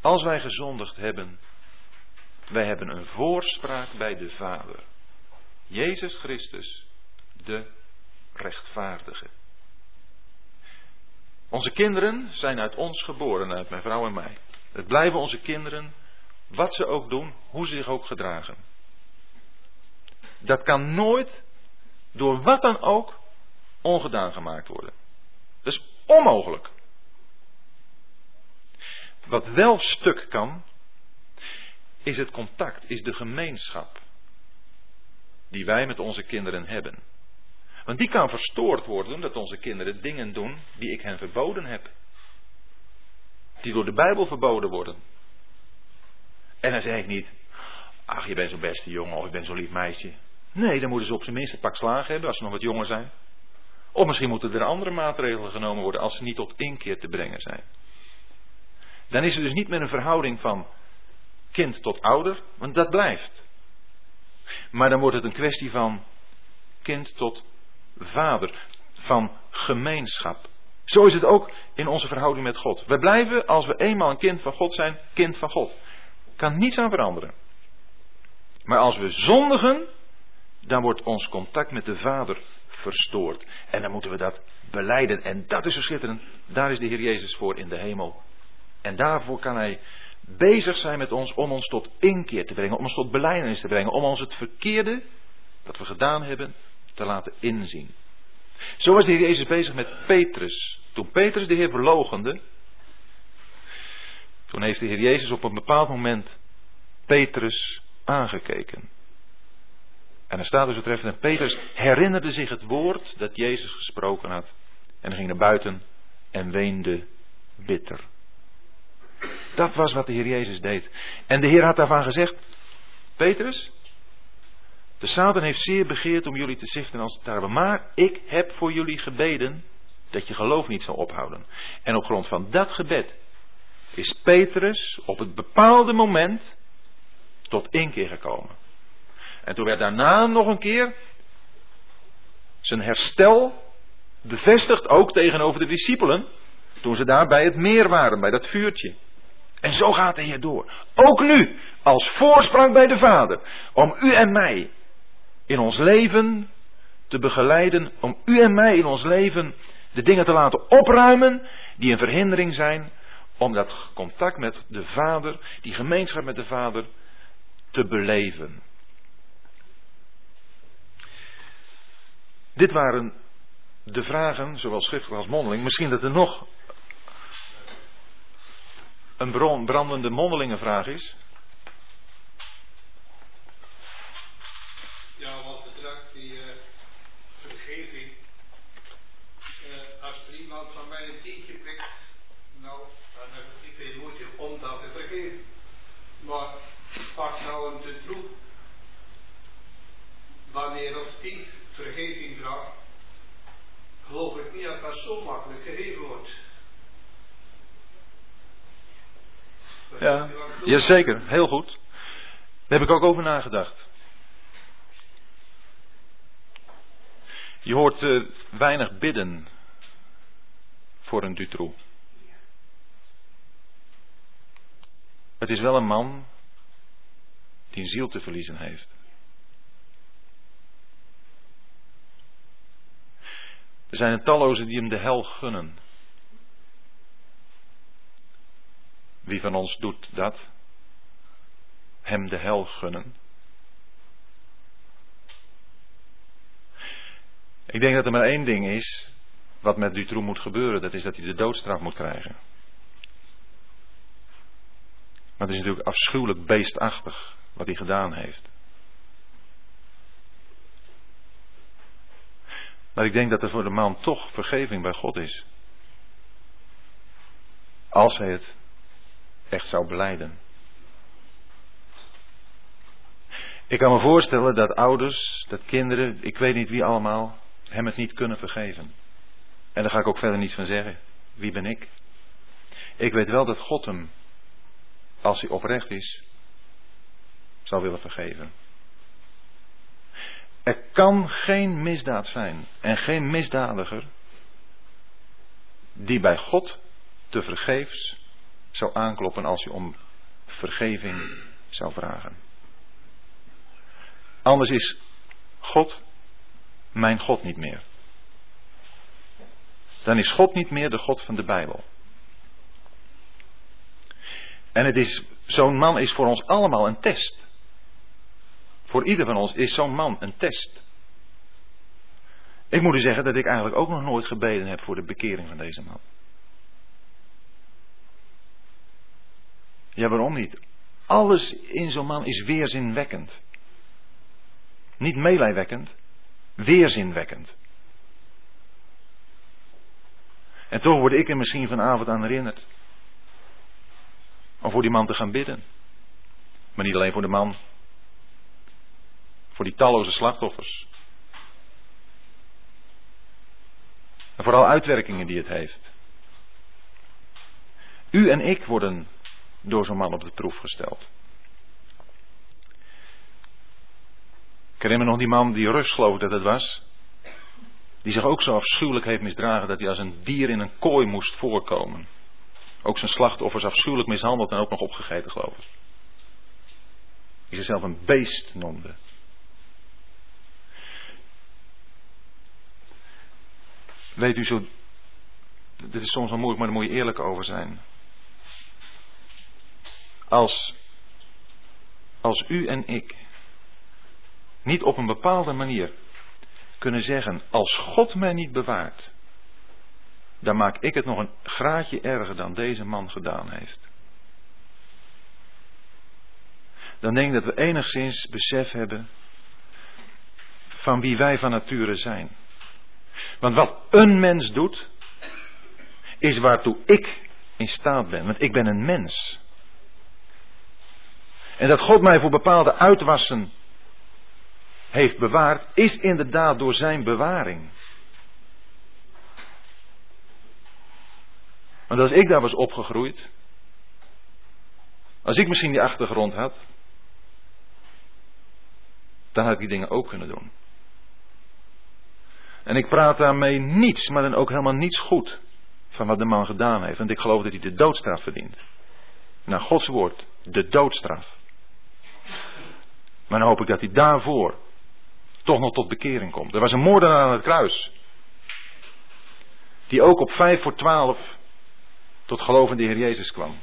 Als wij gezondigd hebben, wij hebben een voorspraak bij de Vader. Jezus Christus, de rechtvaardige. Onze kinderen zijn uit ons geboren, uit mijn vrouw en mij. Het blijven onze kinderen, wat ze ook doen, hoe ze zich ook gedragen. Dat kan nooit, door wat dan ook, ongedaan gemaakt worden. Dat is onmogelijk. Wat wel stuk kan, is het contact, is de gemeenschap die wij met onze kinderen hebben. Want die kan verstoord worden omdat onze kinderen dingen doen die ik hen verboden heb. Die door de Bijbel verboden worden. En dan zeg ik niet, ach je bent zo'n beste jongen of je bent zo'n lief meisje. Nee, dan moeten ze op zijn minst een pak slagen hebben als ze nog wat jonger zijn. Of misschien moeten er andere maatregelen genomen worden als ze niet tot inkeer te brengen zijn. Dan is het dus niet meer een verhouding van kind tot ouder, want dat blijft. Maar dan wordt het een kwestie van kind tot vader, van gemeenschap. Zo is het ook in onze verhouding met God. We blijven, als we eenmaal een kind van God zijn, kind van God. Kan niets aan veranderen. Maar als we zondigen, dan wordt ons contact met de Vader verstoord. En dan moeten we dat beleiden. En dat is zo schitterend. Daar is de Heer Jezus voor in de hemel. En daarvoor kan Hij bezig zijn met ons om ons tot inkeer te brengen, om ons tot beleidenis te brengen, om ons het verkeerde dat we gedaan hebben te laten inzien. Zo was de Heer Jezus bezig met Petrus. Toen Petrus de Heer verlogende, toen heeft de Heer Jezus op een bepaald moment Petrus aangekeken. En er staat dus betreffend, en Petrus herinnerde zich het woord dat Jezus gesproken had. En ging naar buiten en weende bitter. Dat was wat de Heer Jezus deed. En de Heer had daarvan gezegd, Petrus, de Satan heeft zeer begeerd om jullie te zichten als tarwe, maar ik heb voor jullie gebeden dat je geloof niet zal ophouden. En op grond van dat gebed is Petrus op het bepaalde moment tot inkeer gekomen. En toen werd daarna nog een keer zijn herstel bevestigd, ook tegenover de discipelen, toen ze daar bij het meer waren, bij dat vuurtje. En zo gaat hij hier door. Ook nu, als voorsprong bij de Vader, om u en mij in ons leven te begeleiden, om u en mij in ons leven de dingen te laten opruimen die een verhindering zijn om dat contact met de Vader, die gemeenschap met de Vader, te beleven. Dit waren de vragen, zowel schriftelijk als mondeling. Misschien dat er nog een brandende mondelinge vraag is. Ja, wat betreft die uh, vergeving. Uh, als er iemand van mij een tientje prikt, nou, dan heb ik niet veel moeite om Maar pak nou een te troep. Wanneer of die vergeving vraagt, geloof ik niet dat dat zo makkelijk gegeven wordt. Ja, jazeker, heel goed. Daar heb ik ook over nagedacht. Je hoort uh, weinig bidden voor een Dutroux. Het is wel een man die een ziel te verliezen heeft. Er zijn er tallozen die hem de hel gunnen. Wie van ons doet dat? Hem de hel gunnen. Ik denk dat er maar één ding is wat met Dutroux moet gebeuren. Dat is dat hij de doodstraf moet krijgen. Maar het is natuurlijk afschuwelijk beestachtig wat hij gedaan heeft. Maar ik denk dat er voor de man toch vergeving bij God is. Als hij het echt zou beleiden. Ik kan me voorstellen dat ouders, dat kinderen, ik weet niet wie allemaal, hem het niet kunnen vergeven. En daar ga ik ook verder niets van zeggen. Wie ben ik? Ik weet wel dat God hem, als hij oprecht is, zal willen vergeven. Er kan geen misdaad zijn en geen misdadiger die bij God te vergeefs zou aankloppen als hij om vergeving zou vragen. Anders is God mijn God niet meer. Dan is God niet meer de God van de Bijbel. En het is, zo'n man is voor ons allemaal een test. Voor ieder van ons is zo'n man een test. Ik moet u zeggen dat ik eigenlijk ook nog nooit gebeden heb voor de bekering van deze man. Ja, waarom niet? Alles in zo'n man is weerzinwekkend. Niet meelijwekkend, weerzinwekkend. En toch word ik er misschien vanavond aan herinnerd. Om voor die man te gaan bidden. Maar niet alleen voor de man. Voor die talloze slachtoffers. En vooral uitwerkingen die het heeft. U en ik worden door zo'n man op de proef gesteld. Ik herinner me nog die man die Rus geloof dat het was. Die zich ook zo afschuwelijk heeft misdragen dat hij als een dier in een kooi moest voorkomen. Ook zijn slachtoffers afschuwelijk mishandeld en ook nog opgegeten, geloof ik. Die zichzelf een beest noemde. Weet u zo. Dit is soms wel moeilijk, maar daar moet je eerlijk over zijn. Als. Als u en ik. Niet op een bepaalde manier kunnen zeggen: Als God mij niet bewaart. Dan maak ik het nog een graadje erger dan deze man gedaan heeft. Dan denk ik dat we enigszins besef hebben. van wie wij van nature zijn. Want wat een mens doet, is waartoe ik in staat ben. Want ik ben een mens. En dat God mij voor bepaalde uitwassen heeft bewaard, is inderdaad door zijn bewaring. Want als ik daar was opgegroeid, als ik misschien die achtergrond had, dan had ik die dingen ook kunnen doen. En ik praat daarmee niets, maar dan ook helemaal niets goed van wat de man gedaan heeft. Want ik geloof dat hij de doodstraf verdient. Naar Gods woord, de doodstraf. Maar dan hoop ik dat hij daarvoor toch nog tot bekering komt. Er was een moordenaar aan het kruis. Die ook op vijf voor twaalf tot geloof in de Heer Jezus kwam.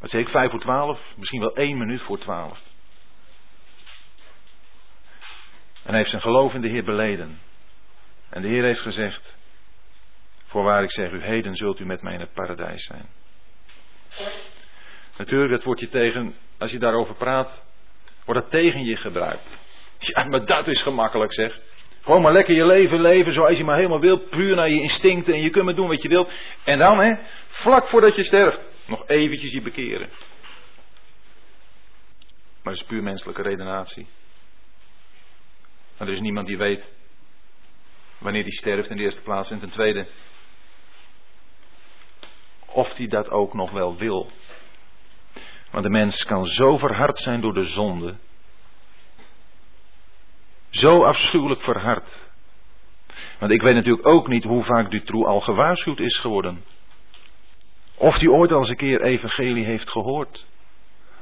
Wat zeg ik, vijf voor twaalf? Misschien wel één minuut voor twaalf. En hij heeft zijn geloof in de Heer beleden. En de Heer heeft gezegd: Voorwaar ik zeg u, heden zult u met mij in het paradijs zijn. Natuurlijk, dat wordt je tegen, als je daarover praat, wordt dat tegen je gebruikt. Ja, maar dat is gemakkelijk zeg. Gewoon maar lekker je leven leven zoals je maar helemaal wilt. Puur naar je instincten en je kunt maar doen wat je wilt. En dan, hè, vlak voordat je sterft, nog eventjes je bekeren. Maar dat is puur menselijke redenatie. Maar er is niemand die weet wanneer hij sterft in de eerste plaats. En ten tweede, of hij dat ook nog wel wil. Want de mens kan zo verhard zijn door de zonde. Zo afschuwelijk verhard. Want ik weet natuurlijk ook niet hoe vaak Dutroux al gewaarschuwd is geworden. Of hij ooit al eens een keer evangelie heeft gehoord.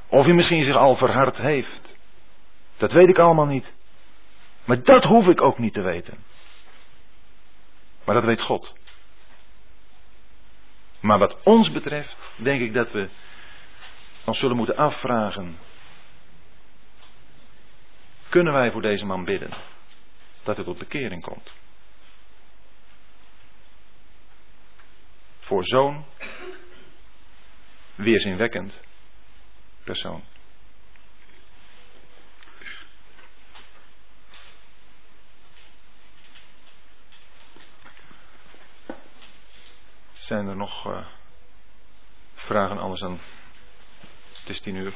Of hij misschien zich al verhard heeft. Dat weet ik allemaal niet. Maar dat hoef ik ook niet te weten. Maar dat weet God. Maar wat ons betreft, denk ik dat we ons zullen moeten afvragen. Kunnen wij voor deze man bidden? Dat het tot bekering komt. Voor zo'n weerzinwekkend persoon. Zijn er nog uh, vragen anders dan? Het is tien uur.